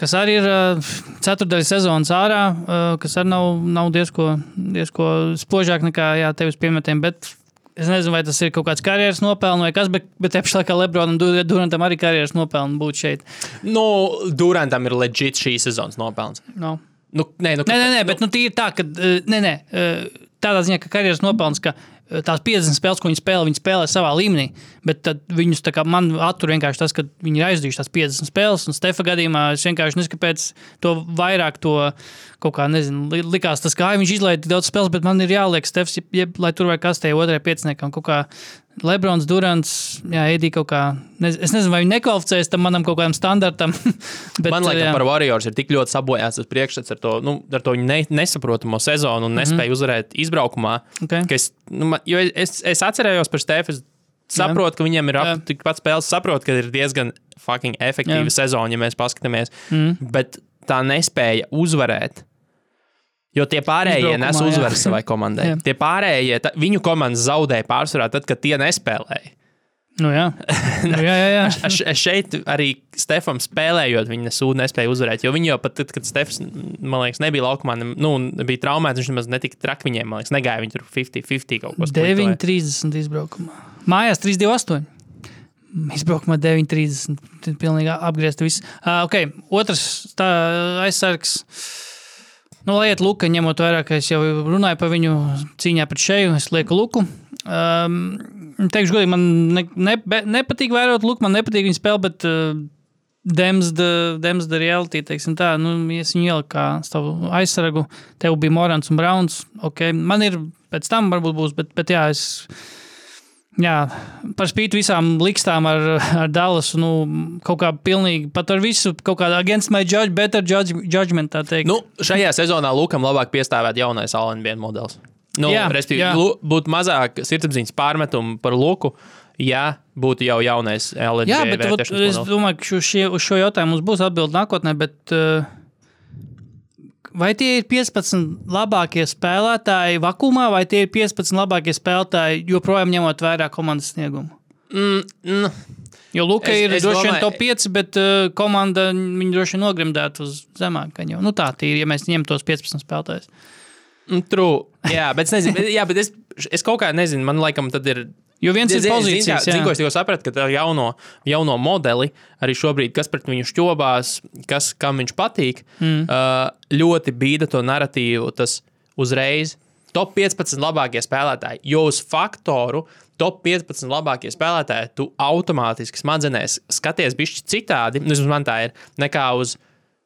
Kas arī ir uh, ceturdaļa sezonas ārā, uh, kas arī nav, nav diezko, diezko spožāk nekā jā, tevis piemetiem. Bet es nezinu, vai tas ir kaut kāds karjeras nopelns vai kas, bet, bet te pašā laikā Lebronam Durantam arī karjeras nopelns būt šeit. Nu, Durantam ir legit šī sezonas nopelns. No. Nu, nē, nu, Nē, nē, nē, bet nu, tīri tā, ka uh, nē, nē, uh, tādā ziņā, ka karjeras nopelns, ka tās 50 spēles, ko viņi spēlē, viņi spēlē savā līmenī. Bet viņus kā man attur vienkārši tas, ka viņi ir aizdarījuši tās 50 spēles. Un Stefa gadījumā es vienkārši kāpēc to vairāk to kaut kā, nezinu, li- likās tas, kā "Ai, viņš izlaiž daudz spēles, bet man ir jāliek Stefs, jeb, lai tur vai kas te otrajā pieciniekam kaut kā. Lebrons, Durants, Jā, Edī kaut kā. Nez, es nezinu, vai viņi nekvalificējas tam manam kaut kādam standartam. bet, Man liekas, par Warriors ir tik ļoti sabojāts tas priekšstats ar to, nu, ar to ne, nesaprotamo sezonu un nespēju uzvarēt izbraukumā. Mhm. Ok. ka Es, nu, man- jo es, es atcerējos par Stefanu. Saprotu, ka viņiem ir ap tikpat spēles, saprotu, ka ir diezgan fucking efektīva Jā. sezona, ja mēs paskatāmies. Mm. Bet tā nespēja uzvarēt. Jo tie pārējie nes jā. uzvaras savai komandai. Jā. Tie pārējie, ta, viņu komandas zaudēja pārsvarā tad, kad tie nespēlēja. Nu, jā. nu, jā, jā, jā. Šeit arī Stefam spēlējot, viņa nesūdu nespēja uzvarēt. Jo viņi jau pat, tad, kad Stefans, man liekas, nebija laukumā, ne, nu, bija traumēts, viņš nemaz netika traki viņiem, man liekas, negāja viņi tur 50-50 kaut ko 9, 30 izbraukumā. Mājās 3, 2, 8. Izbraukumā 9, 30. Tad pilnīgi apgriezt visu. Uh, okay. Otrs tā, aizsargs. Nu, lai iet Luka, ņemot vērā, ka es jau runāju par viņu cīņā pret šeju, es lieku Luku. Um, teikšu, godīgi, man ne, ne, nepatīk vērot Luku, man nepatīk viņa spēle, bet uh, Dems the, Dems the reality, teiksim tā, nu, es viņu ieliku kā savu aizsargu, tev bija Morans un Browns, ok, man ir pēc tam varbūt būs, bet, bet jā, es, jā, par spīti visām likstām ar, ar Dallasu, nu, kaut kā pilnīgi, pat ar visu, kaut kā against my judge, better judge, judgment, tā teikt. Nu, šajā sezonā Lukam labāk piestāvēt jaunais Alanbienu modelis. Nu, Jā, respektīvi, jā. Būtu mazāk sirdsapziņas pārmetumu par Luku, ja būtu jau jaunais Alanbienu. Jā, bet vot, es domāju, ka šo, šie, uz šo jautājumu mums būs atbildi nākotnē. Bet, uh, vai tie ir 15 labākie spēlētāji vakumā, vai tie ir 15 labākie spēlētāji joprojām ņemot vērā komandas sniegumu? Mm, mm, Jo Luka Es- ir droši vien top 5, bet uh, komanda viņu droši vien nogrimdētu uz zemāku. Nu, tā ir, ja mēs ņemam tos 15 spēlētājus. mm, true. Jā, bet es nezinu, jā, bet es, es kaut kā nezinu, man laikam tad ir. Jo viens ir Zini, zini, pozīcijas, kā- zini, ko es tikko sapratu, ka tā jauno, jauno modeli arī šobrīd, kas pret viņu šķobās, kas, kam viņš patīk, mm. uh, ļoti bīda to narratīvu. Tas uzreiz top 15 labākie spēlētāji. Jo uz faktoru top 15 labākie spēlētāji tu automātiski smadzenēs skaties bišķi citādi, nu, man tā ir, nekā uz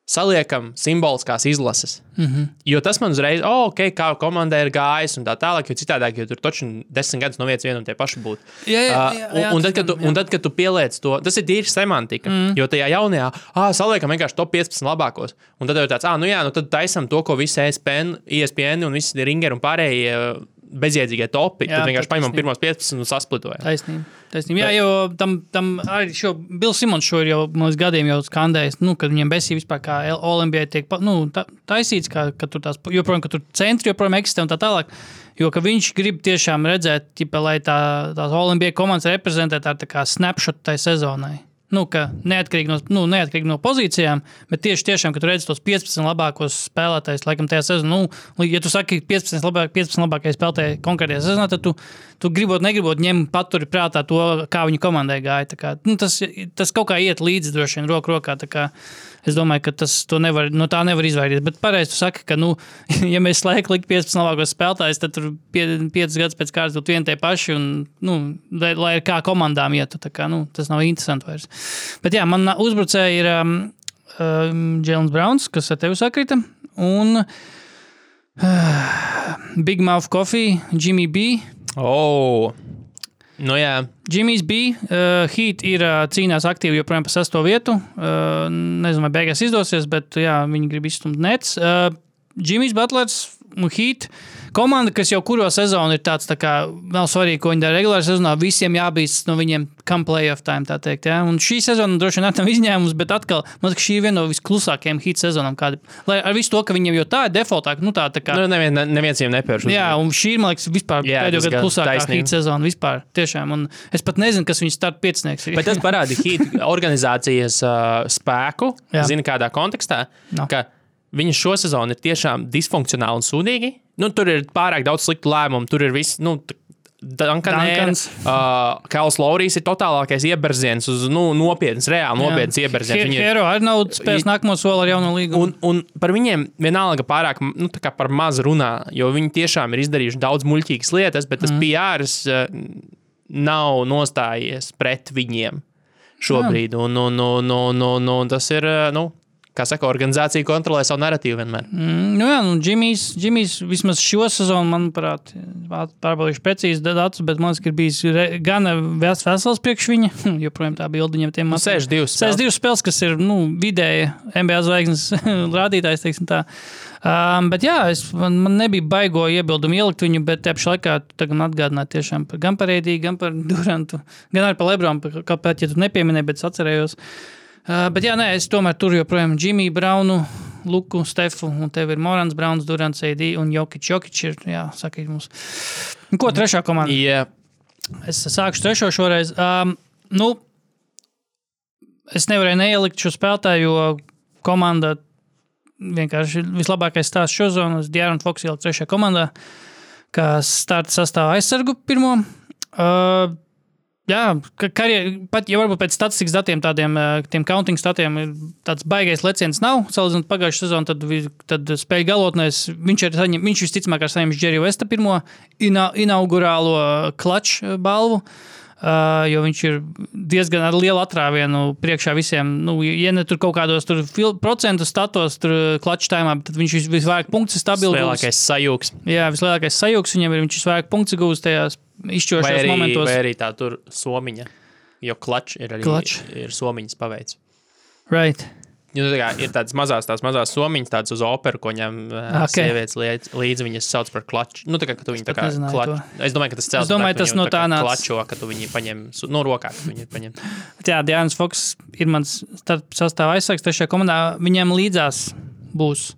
saliekam simboliskās izlases. Mm. -hmm. Jo tas man uzreiz, oh, ok, kā komandai ir gājis un tā tālāk, jo citādāk, jo tur taču desmit gadus no vietas viena un tie paši būtu. Jā, jā, Uh, jā, un- jā, un, tas tad, kad tu, un tad, kad tu pieliec to, tas ir tīri semantika. Mm. Jo tajā jaunajā, ah, saliekam vienkārši top 15 labākos. Un tad jau tāds, ah, nu jā, nu tad taisam to, ko visi ESPN, ESPN un visi ringeri un pārējie uh, bezjēdzīgie topi. Jā, tad vienkārši paņemam pirmos 15 un sasplitojam. Taisnība. Taisnība. Jā, jo tam, tam arī šo Bills Simons šo ir jau mums gadiem jau skandējis, nu, kad viņiem besīja vispār kā Olimpijai tiek nu, ta- taisīts, kā, ka tur tās, joprojām, ka tur centri joprojām eksistē un tā tālāk. Jo ka viņš grib tiešām redzēt, ķipa, lai tā, tās Olimpijas komandas reprezentē tā, tā kā snapshot tai sezonai. Nu, ka neatkarīgi no, nu, neatkarīgi no pozīcijām, bet tieši tiešām, kad tu redz tos 15 labākos spēlētājus, laikam, tajā sezonā, nu, ja tu saki 15, labāk, 15 labākie spēlētāji konkrētajā sezonā, tad tu, tu gribot, negribot, ņem paturi prātā to, kā viņu komandai gāja. Kā, nu, tas, tas kaut kā iet līdzi droši vien roku rokā. kā Es domāju, ka tas nevar, no tā nevar izvairīties. Bet pareizi tu saki, ka, nu, ja mēs laikam likt 15 labākos spēlētājus, tad tur 5 gadus pēc kārtas būtu vieni tie paši. Un, nu, lai, lai ir kā komandām ietu, kā, nu, tas nav interesanti vairs. Bet jā, man uzbrucēji ir um, um, Jēlins Browns, kas ar tevi sakrita. Un uh, Big Mouth Coffee, Jimmy B. Oh, nu jā. Jimmy's B. Uh, Heat ir uh, cīnās aktīvi joprojām par sesto vietu. Uh, nezinu, vai beigās izdosies, bet jā, viņi grib izstumt nets. Uh, Jimmy's Butlers un Heat. Komanda, kas jau kuro sezonu ir tāds, tā kā nav svarīgi, ko viņi dara regulārā sezonā, visiem jābīst no viņiem, kam playoff time, tā teikt. Ja? Un šī sezona droši vien nav izņēmums, bet atkal, man liekas, šī ir viena no visklusākajām hit sezonām. Kāda, lai ar visu to, ka viņiem jau tā ir defaultāk, nu tā, tā kā. Nu, nevien, neviens viņiem nepērš. Jā, un šī ir, man liekas, vispār Jā, pēdējo gadu klusākā hit sezona vispār. Tiešām, un es pat nezinu, kas viņu starta piecinieks ir. Bet tas parāda Heat organizācijas uh, spēku, zina, kādā kontekstā. No. Viņi šo sezonu ir tiešām disfunkcionāli un sūdīgi. Nu, tur ir pārāk daudz sliktu lēmumu, tur ir viss. Nu. Duncans. Uh, Kals Laurijs ir totālākais ieberziens uz nu, nopietnas, reāli nopietnas ieberziens. Viņi ir- nav spējis nākamo soli ar jauno līgumu. Un, un par viņiem vienalga pārāk nu, tā kā par maz runā, jo viņi tiešām ir izdarījuši daudz muļķīgas lietas, bet tas mm. PRs uh, nav nostājies pret viņiem šobrīd. Un, un, un, un, un, un tas ir, nu, kā saka, organizācija kontrolē savu narratīvu vienmēr. Mm, nu jā, nu, Džimijs, Džimijs vismaz šo sezonu, manuprāt, pārbaudīšu precīzi datus, bet man liekas, ka ir bijis gan ves- vesels priekš viņa, joprojām tā bilde viņam tiem Nu, 62 spēles. 62 spēles, kas ir nu, vidēji NBA zvaigznes rādītājs, teiksim tā. Um, bet jā, es, man, man nebija baigo iebildumu ielikt viņu, bet te pašā laikā tagad man atgādināji tiešām par, gan par Eidiju, gan par Durantu, gan arī par Lebronu, kāpēc, ja tu nepieminēji, bet es atcerējos. Uh, bet jā, nē, es tomēr tur joprojām Džimiju Braunu, Luku, Stefu, un tev ir Morans, Brauns, Durants, Eidī un Jokic. Jokic ir, jā, sakīt mums. Ko trešā komanda? Yeah. Es sākšu trešo šoreiz. Um, nu, es nevarēju neielikt šo spēlētāju, jo komanda vienkārši vislabākais stāsts šo zonu. Es Dārnu Foksu ieliku trešajā komandā, kas starta sastāvā aizsargu pirmo. Uh, Jā, ka karjer, pat ja varbūt pēc statistikas datiem, tādiem tiem counting statiem, tāds baigais leciens nav. Salīdzinot pagājušā sezonu, tad, tad spēļu galotnēs viņš, ir saņem, viņš visticamāk ir saņēmis Džeriju Vesta pirmo ina, inaugurālo klaču balvu. Uh, jo viņš ir diezgan ar lielu atrāvienu priekšā visiem. Nu, ja ne tur kaut kādos tur procentu statos, tur klaču taimā, tad viņš vis- visvairāk punktus ir stabils. Lielākais sajūgs. Jā, vislielākais sajūgs viņam ir. Viņš visvairāk punktus gūs tajās Vai izšķirošajos arī, momentos. vai arī tā tur somiņa. Jo klačs ir arī Clutch. ir somiņas paveids. Right. Nu, tā kā ir tādas mazas, tās mazas somiņas, tādas uz operu, ko ņem okay. Ok. sievietes līdz, līdz viņas sauc par klaču. Nu, tā kā tu viņu tā kā nezināju klač... Es domāju, ka tas cels. Es domāju, tas no tā nāca. Klačo, ka tu viņu paņem no rokā, ka tu viņu paņem. Jā, Dārns Foks ir mans sastāvā aizsargs trešajā komandā. Viņam līdzās būs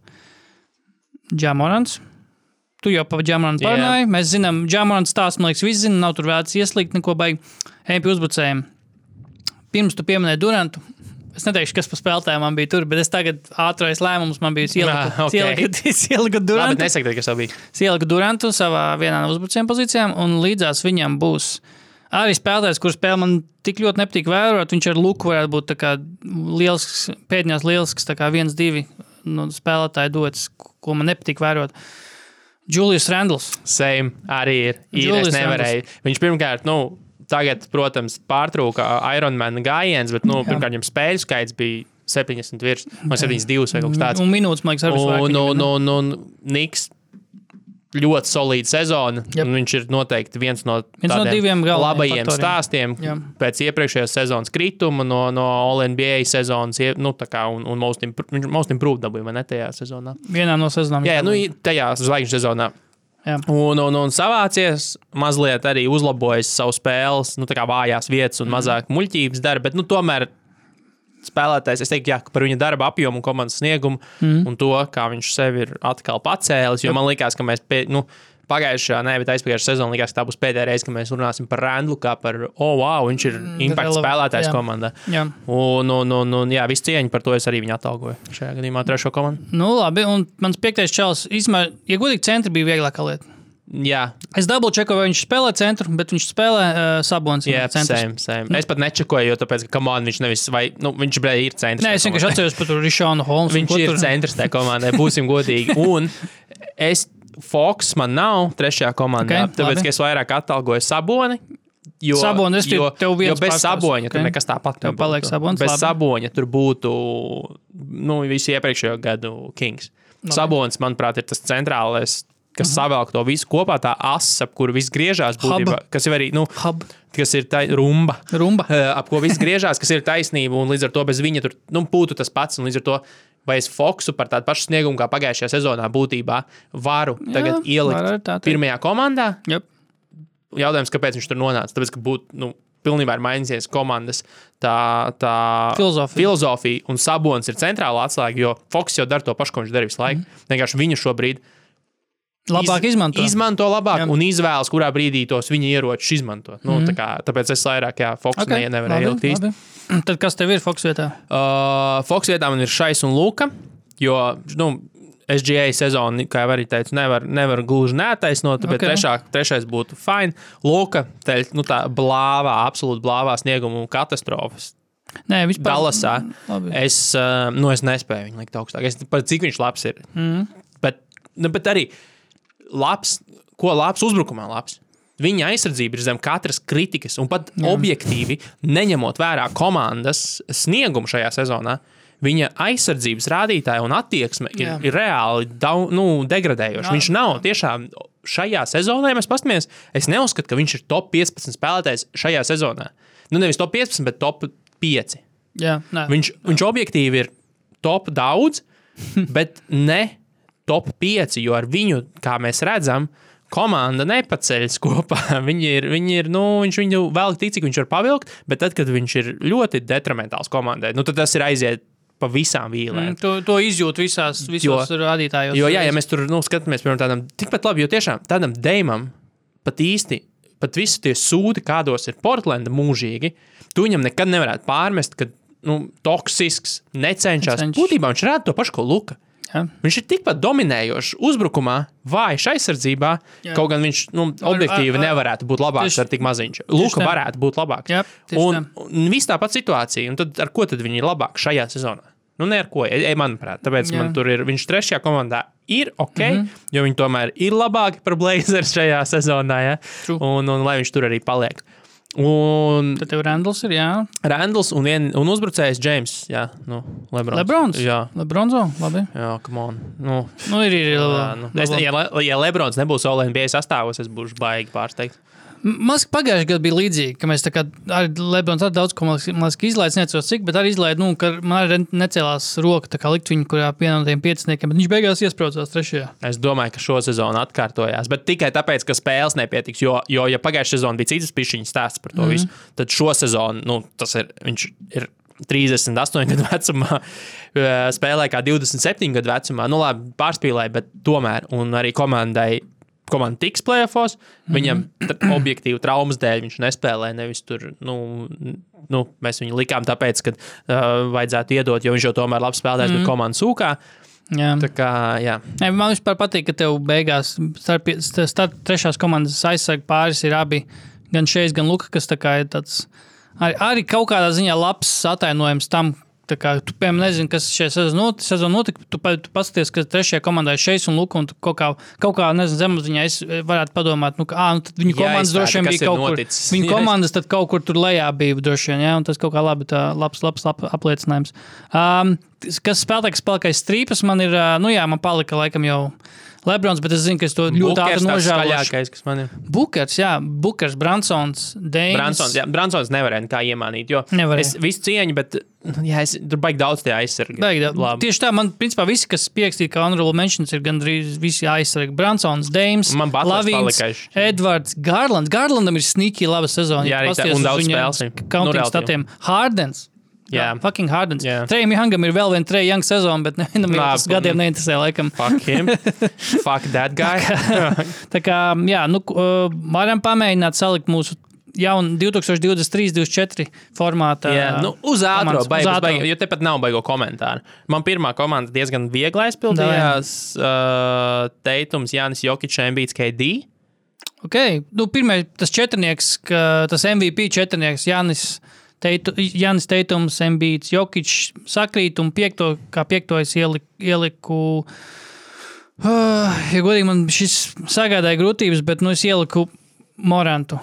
Džamorans. Tu jau par Džamoranu parunāji. Mēs zinām, Džamorans stāsts, man liekas, visi zina, nav tur vērts ieslīgt neko baigi. Ejam pie uzbrucējiem. Pirms tu pieminēji Durantu. Es neteikšu, kas par spēlētājiem man bija tur, bet es tagad ātrais lēmums man bija ielikt, Ah, ok. ielikt, ielikt Labi, Durantu. nesaka, kas tev bija. Es ieliku Durantu savā vienā no uzbrucējiem pozīcijām, un līdzās viņam būs arī spēlētājs, kurš spēlē man tik ļoti nepatīk vērot. Viņš ar luku varētu būt tā liels, pēdējās lielisks, tā kā viens, divi no spēlētāju dots, ko man nepatīk vērot. Julius Randls. Same arī ir. ir. Viņš pirmkārt, nu, tagad, protams, pārtrūka Ironman gājiens, bet, nu, pirmkārt, viņam spēļu skaits bija 70 virs, vai 72 vai kaut kas tāds. Un minūtes, man liekas, arī Un, vairāk un, viņam, un, un Niks ļoti solīda sezona. Un Viņš ir noteikti viens no, Viens no diviem labajiem faktoriem. stāstiem Jā. pēc iepriekšējās sezonas krituma, no, no All-NBA sezonas, nu, kā, un, un most, impro- viņš most improved dabūja, ne tajā sezonā? vienā no sezonām. Jā, jā, nu, tajā zvaigžņu sezonā. Jā. Un, un, un savācies, mazliet arī uzlabojis savu spēles, nu, tā kā vājās vietas un Mhm. mazāk muļķības dara, bet, nu, tomēr spēlētājs, es teiktu, jā, par viņa darba apjomu un komandas sniegumu mm. un to, kā viņš sevi ir atkal pacēlis, jo man liekas, ka mēs, pie, nu, pagājušā, ne, bet aizpagājušā sezonā likās, ka tā būs pēdējā reize, kad mēs runāsim par Randlu, kā par, oh, wow, viņš ir impakts relevant, spēlētājs jā. komandā. Jā. Un, un, un, un, jā, viss cieņa par to es arī viņu atalgoju šajā gadījumā trešo komandu. Nu, labi, un mans piektais čels, īstenībā, ja godīgi, centri bija vieglākā lieta. Jā, Es dabūju čekoju, vai viņš spēlē centru, bet viņš spēlē uh, sabons. Jā, same, same. Es pat nečakoju, jo tāpēc, ka komanda viņš nevis, vai, nu, viņš bija ir centrs. Nē, es vienkārši atceros par Rišānu Holmsu. Viņš ir centrs tajā komandai, būsim godīgi. Un es, Foks man nav trešajā komandā, Ok, okay, tāpēc, es vairāk atalgoju Saboni. Jo, Saboni, es jo, tev jo bez pārstāvs, saboņa ok. tur nekas tāpat Tev paliek Sabonis, Bez labi. saboņa tur būtu nu, visi iepriekšējo gadu Kings. Sabonis, manuprāt, ir tas centrālais, kas Mhm. savelk to visu kopā, tā asa, ap kuru viss griežās, būtībā, kas ir arī, nu, Hub. kas ir tā rumba. Rumba. Eh, ap ko viss griežās, kas ir taisnība, un līdz ar to bez viņa tur nu, būtu tas pats. un Līdz ar to, vai es Foksu par tādu pašu sniegumu kā pagājušajā sezonā būtībā varu tagad var arī ielikt pirmajā komandā. Yep. Jautājums, kāpēc viņš tur nonāca? Tāpēc, ka būtu nu, pilnībā ir mainījies komandas tā, tā Filozofija. filozofija, un Sabons ir centrāla atslēga, jo Foks jau dara to pašu, ko viņš darīja visu laiku. Mm. Vienkārši viņu šobrīd Labāk izmanto. izmanto labāk Jā. Un izvēlas, kurā brīdī tos viņa ieročus izmantot. Nu, mm. kā, tāpēc es vairāk, Foks okay, ne, nevarēju ielikt īsti. Tad kas tev ir Foks vietā? Uh, Foks vietā man ir šais un Luka. Jo, nu, SGA sezonu, kā jau arī teicu, nevar, nevar gluži neattaisnot, bet Ok. okay. trešā, trešais būtu fine. Luka, te, nu, tā blāvā, absolūti blāvā snieguma katastrofas. Nē, vispār. Dallasā. Labi. Es, uh, nu, es nespēju viņu likt augstāk. Es, pat cik viņš labs ir. Mm. Bet, nu, bet arī labs, ko labs uzbrukumā labs. Viņa aizsardzība ir zem katras kritikas, un pat Jā. objektīvi, neņemot vērā komandas sniegumu šajā sezonā, viņa aizsardzības rādītāja un attieksme ir, Jā. ir reāli dau, nu, degradējoša. Jā. Viņš nav tiešām šajā sezonā, ja mēs paskatāmies, es neuzskatu, ka viņš ir top 15 spēlētājs šajā sezonā. Nu, nevis top 15, bet top 5. Jā, nē. Viņš, viņš objektīvi ir top daudz, bet ne top 5, jo ar viņu, kā mēs redzam, komanda nepaceļas kopā. Viņi ir, viņi ir nu, viņš viņu vēl tik, cik viņš var pavilkt, bet tad, kad viņš ir ļoti detrimentāls komandai, nu, tad tas ir aiziet pa visām vīlēm. Mm, To, to izjūt visās, visos rādītājos. Jo, jā, ja mēs tur nu, skatāmies, piemēram, tādam tikpat labi, jo tiešām tādam Deimam pat īsti, pat visi tie sūdi, kādos ir Portlanda mūžīgi, tu viņam nekad nevarētu pārmest, ka nu, toksisks, necenšas. Būtībā viņš rāda to pašu, ko Luka. Jā. Viņš ir tikpat dominējošs uzbrukumā, vājš aizsardzībā, Jā. kaut gan viņš nu, objektīvi ar- ar- nevarētu būt labāks tieši- ar tik maziņš. Luka varētu būt labāks. Jā, un, un viss tā pati situācija. Un tad ar ko tad viņi ir labāki šajā sezonā? Nu, ne ar ko, e, e, manuprāt. Tāpēc Jā. Man tur ir, viņš trešajā komandā ir ok, mm -hmm. jo viņi tomēr ir labāki par Blazers šajā sezonā. Ja? True. Un, un lai viņš tur arī paliek. Un Tad tev Randls ir, jā. Randls un, vien, un uzbrucējs James, jā, nu, Lebrons. Lebrons. Jā, Lebronzo, labi. jā, come on. Nu, Nu, ir, ir, ir. jā, nu. Es, ja, ja Lebrons nebūs Olimpiskajā sastāvos, es būšu baigi pārsteigts. Mas pagājušajā gadā bija līdzīgi, ka mēs tā kā ar Lebrons arī daudz ko izlaidām, nezinu, cik, bet arī izlaidām, nu, ka man arī necēlās roka, tā kā likt viņu, kurā vienā no tiem pieciniekiem, bet viņš beigās iesprūdās trešajā. Es domāju, ka šo sezonu atkārtojās, bet tikai tāpēc, ka spēles nepietiks. Jo, jo ja pagājušā sezona bija citas pišķiņas stāsts par to mm. visu, tad šo sezonu nu, tas ir. Viņš ir 38 gadu vecumā, eh, spēlē kā 27 gadu vecumā. Nu, labi, pārspīlēja, bet tomēr un arī komandai. Komanda tiks plēsofos, viņam tra objektīvi traumas dēļ viņš nespēlē. Nevis tur, nu, nu, mēs viņu likām tāpēc, ka uh, vajadzētu iedot, jo viņš jau tomēr labi spēlēs, mm. bet komanda sūkā. Jā. Tā kā, jā. Nē, man vispār patīk, ka tev beigās starp, starp trešās komandas aizsargu pāris ir abi, gan šeit, gan Luka, kas tā ir tāds arī, arī kaut kādā ziņā labs atainojums tam. Tā Kā, tu, piemēram, nezini, kas šajā sezonā not, sezonā notika. Tu, tu paskaties, ka trešajā komandā ir šeit un Luka. Un kaut kā, kaut kā nezinu, zemapziņā es varētu padomāt, nu, ka nu, viņu komandas Jāizpēta, droši vien bija kaut kur. noticis. Viņu Jā. komandas tad kaut kur tur lejā bija droši vien. Ja? un Tas kaut kā labi, tā, labs, labs ap, apliecinājums. Um, kas spēlētājs, spēlētājs strīpas man ir, nu jā, man palika laikam jau. Lebrons, bet es zinu, ka es to ļoti ātri nožēloju. kas man ir. Bukers, jā, Bukers, Bransons, Deims. Bransons, jā, Bransons nevarēja nekā iemānīt. Jo Nevarēja. es visu cieņu, bet nu, jā, es, tur baigi daudz tie aizsargi. Beigā. Labi. Tieši tā, man principā visi, kas pierakstīja, kā honorable mentions, ir gandrīz visi aizsargi. Bransons, Lavins, palikais. Edvards, Garlands. Garlandam ir sneaky laba sezona. Jā, arī tā- un daudz spēles. Nu, Counting relatīvi. statiem. Hardens. Jā. fucking Hardens. Jā. Trejam Youngam ir vēl viena Treja Young sezona, bet nevienam jau Nā, tas gadiem neinteresē, laikam. Fuck him. Fuck that guy. Tā kā, jā, nu, uh, varam pamēģināt salikt mūsu jaunu 2023, 2024 formātā. Jā, nu, uz ātrā beigas, jo tepat nav baigo komentāru. Man pirmā komanda diezgan viegli aizpildījās. Uh, Teitums, Jānis Jokičs, Embīts, KD. Okay. Nu, Pirmais, tas četrnieks, ka, tas MVP četrnieks, Jānis. Teitu, Jānis Teitums, Mbīts, Jokičs sakrīt, un piekto, kā piekto es ieliku. ieliku uh, ja godīgi, man šis sagādāja grūtības, bet nu, es ieliku Morantu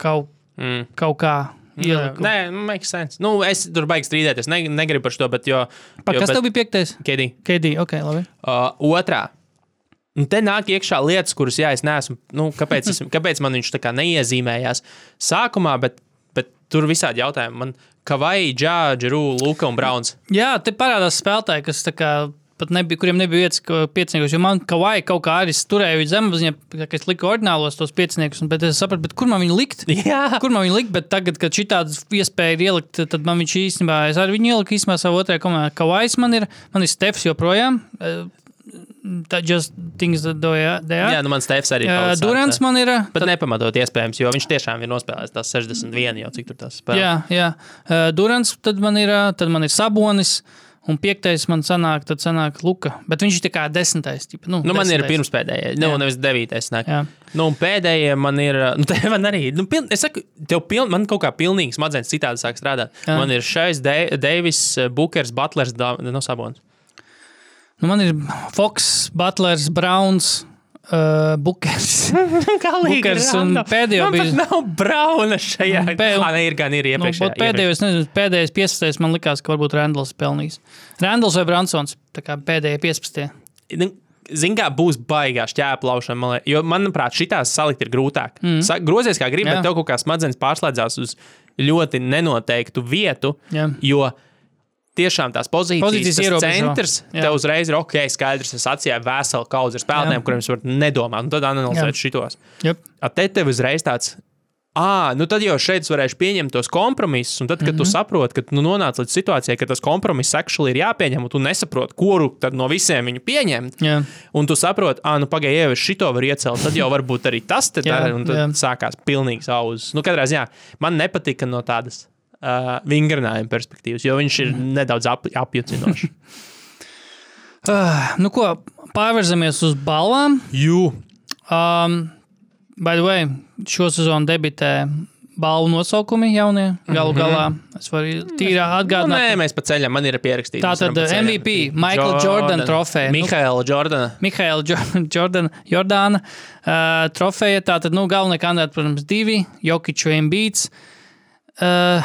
kaut, Mm. kaut kā. Ieliku. Nē, makes sense. Nu, es tur baigi strīdēties. Ne, negribu par šo, bet. Jo, Pa, jo, kas bet, tev bija piektais? KD. KD, ok, labi. Uh, otrā. Un te nāk iekšā lietas, kuras, jā, es neesmu. Nu, kāpēc, es, kāpēc man viņš tā kā neiezīmējās sākumā, bet tur visādi jautājumi. Man Kavai, Džāģa, Rūla, Luka un Brauns. Jā, te parādās spēlētāji, kas tā kā. Pat nebija, kuriem nebija vietas jo man kā, kaut kā arī es turēju zemapziņā, ka es liku ordinālos tos pieciniekus, un- bet es sapratu, bet kur man viņu likt? Jā, Kur man viņa likt, bet tagad, kad šī tāda iespēja ir ielikt, tad man viņš īstenībā, es arī viņu ieliku īstenībā savā otrajā komandā. Kavais man ir, man ir Stefs joprojām. Tā just things that do, yeah, they are. jā nu man Stefs arī Uh, palicis Durants man ir. Bet nepamatot iespējams, jo viņš tiešām ir nospēlējis tās 61 jau cik tur tas spēlē. Jā, jā. Uh, Durants, tad man ir, uh, tad man ir Sabonis, Un piektais man sanāk, tad sanāk Luka. Bet viņš ir tā kā desmitais. Ķipa, nu, Nu, man ir desmitais. pirmspēdējie, nu, Jā. nevis devītais. Nu, un pēdējie man ir. Nu, tev man arī. Nu, piln, es saku, tev piln, man kaut kā pilnīgi smadzenes citādi sāk strādāt. Jā. Man ir šais, De Deivis, Bukers, Butlers, no Sabons. Nu, man ir Fox, Butlers, Browns, uh, Bukers. Bukers un pēdējo bija- bija. Nav brauna šajā. Un pē- Pē... ir gan ir Nu, iepriekšējā. bet pēdējais, nezinu, pēdējais 15. man likās, ka varbūt Randalls pelnījis. Randalls vai Bransons, tā kā pēdējie 15. Nu, Ziniet, kā būs baigā šķēplaušana. Man Jo, manuprāt, šitās salikt ir grūtāk. Mm. Sa, grozies kā gribi, bet tev kaut kā smadzenes pārslēdzās uz ļoti nenoteiktu vietu. Jā. Jo tiešām tās pozīcijas, Pozīcijas tas centrs, Jā. tev uzreiz ir ok, skaidrs, es atsijāju veselu kaudzi ar spēlētājiem, kuriem es varu nedomāt, un tad analizēt Jā. šitos. Yep. A te tev uzreiz tāds. Ah, nu tad jau šeit es varēšu pieņemt tos kompromisus, un tad, kad mm -hmm. tu saproti, ka nu, nonāc līdz situācijai, ka tas kompromiss actually ir jāpieņem, un tu nesaproti, kuru no visiem viņu pieņemt, Jā. un tu saproti, ah, nu pagaidi, jau es šito varu iecelt, tad jau varbūt arī tas te Jā, dara, un tad jā. sākās pilnīgs auzas. Nu, katrā ziņā man nepatika no tādas uh, vingrinājuma perspektīvas, jo viņš ir nedaudz ap, apjucinošs. Uh, nu, ko pārvirzamies uz balvām. Jū, Um, by the way, šo sezonu debitē balvu nosaukumi jaunie. Galu galā es varu tīri nu, atgādināt. nē, mēs pa ceļam, man ir pierakstīts. Tā tad MVP, Michael Jordan trofeja. Nu, Mihaila Jordana. Mihaila Jordana, Jordāna uh, trofeja. Tātad, nu, galvenie kandidāti, protams, divi - Jokic un Beats. Uh,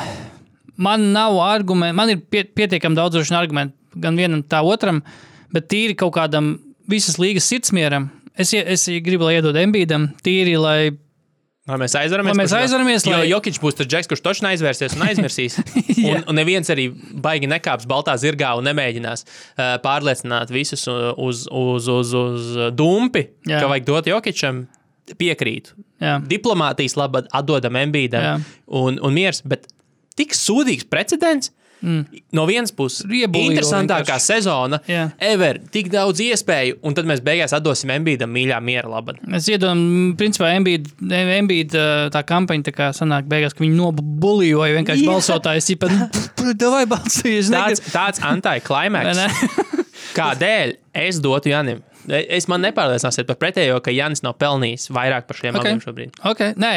man nav argumentu, man ir pie, pietiekami daudz argumentu gan vienam, tā otram, bet tīri kaut kādam visas līgas sirdsmieram. Es, es gribu, lai iedod Embīdam, tīri, lai Lai mēs aizvaramies. Lai mēs aizvaramies, Jo lai- Jokic būs tas džeks, kurš točni aizvērsies un aizmirsīs. Un, un neviens arī baigi nekāps baltā zirgā un nemēģinās uh, pārliecināt visus uh, uz, uz, uz, uz dumpi, Jā. ka vajag dot Jokicam. Piekrītu. Jā. Diplomātijas labad atdodam. Embīdam un, un miers, bet tik sūdīgs precedents. Mm. No vienas puses, Riebulīgo interesantākā vienkārši. sezona, Jā. ever, tik daudz iespēju, un tad mēs beigās atdosim Embīdam mīļā miera labad. Es iedomājos, principā, Embīda tā kampaņa, tā kā sanāk, beigās, ka viņi nobuļoja vienkārši Jā. balsotājus. Tipā, nu, vai balsojies? Tāds, tāds anti-klimaks. Kādēļ es dotu Janim? Es man nepārliecināsiet par pretējo, ka Janis nav pelnījis vairāk par šiem Ok. okay. šobrīd. Okay. Nē,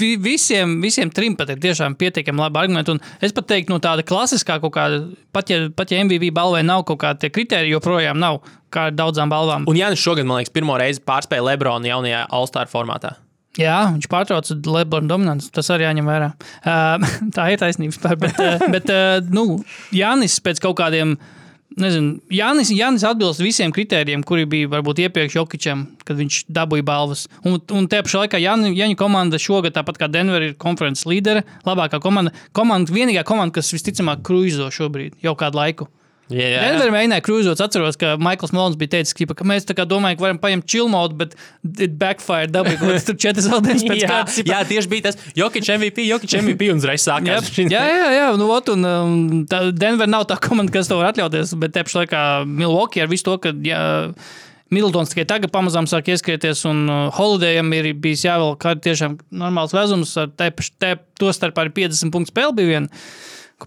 vi, visiem, visiem trim pat ir tiešām pietiekami labi argumenti. Un es pat teiktu, no tāda klasiskā kaut kāda, pat ja, pat ja MVP balvai nav kaut kāda kriterija, joprojām nav kā ar daudzām balvām. Un Janis šogad, man liekas, pirmo reizi pārspēja Lebronu jaunajā All-Star formātā. Jā, viņš pārtrauca Lebrona dominanci. Tas arī jāņem vērā. Uh, tā ir taisnība. Bet, uh, bet uh, nu, Jānis pēc kaut kādiem. Nezinu, Jānis, Jānis atbilst visiem kritērijiem, kuri bija varbūt iepriekš Jokičam, kad viņš dabūja balvas. Un, un tajā pašā laikā Jāni, Jāņa komanda šogad, tāpat kā Denver, ir konferences līdere, labākā komanda. komanda vienīgā komanda, kas visticamāk kruizo šobrīd jau kādu laiku. Jā, jā, Denver mēģināja krūzot. Atceros, ka Maikls Malons bija teicis, ka, ka mēs domājam, ka varam paņemt chill mode, bet it backfire dabūja kaut kāds tur četras zaudējumus pēc kārtas. jā, tieši bija tas Jokic MVP, Jokic MVP un uzreiz sākās. jā, jā, jā. Nu, ot, un, um, tā Denver nav tā komanda, kas to var atļauties. Bet te pašā laikā Milwaukee ar visu to, ka jā, Middletons tikai tagad pamazām sāk ieskrieties, un uh, Holidayam ir bijis jāvēl kāda tiešām normāls vezums. Ar te, te, to starpā arī 50 punktu spēle bija viena.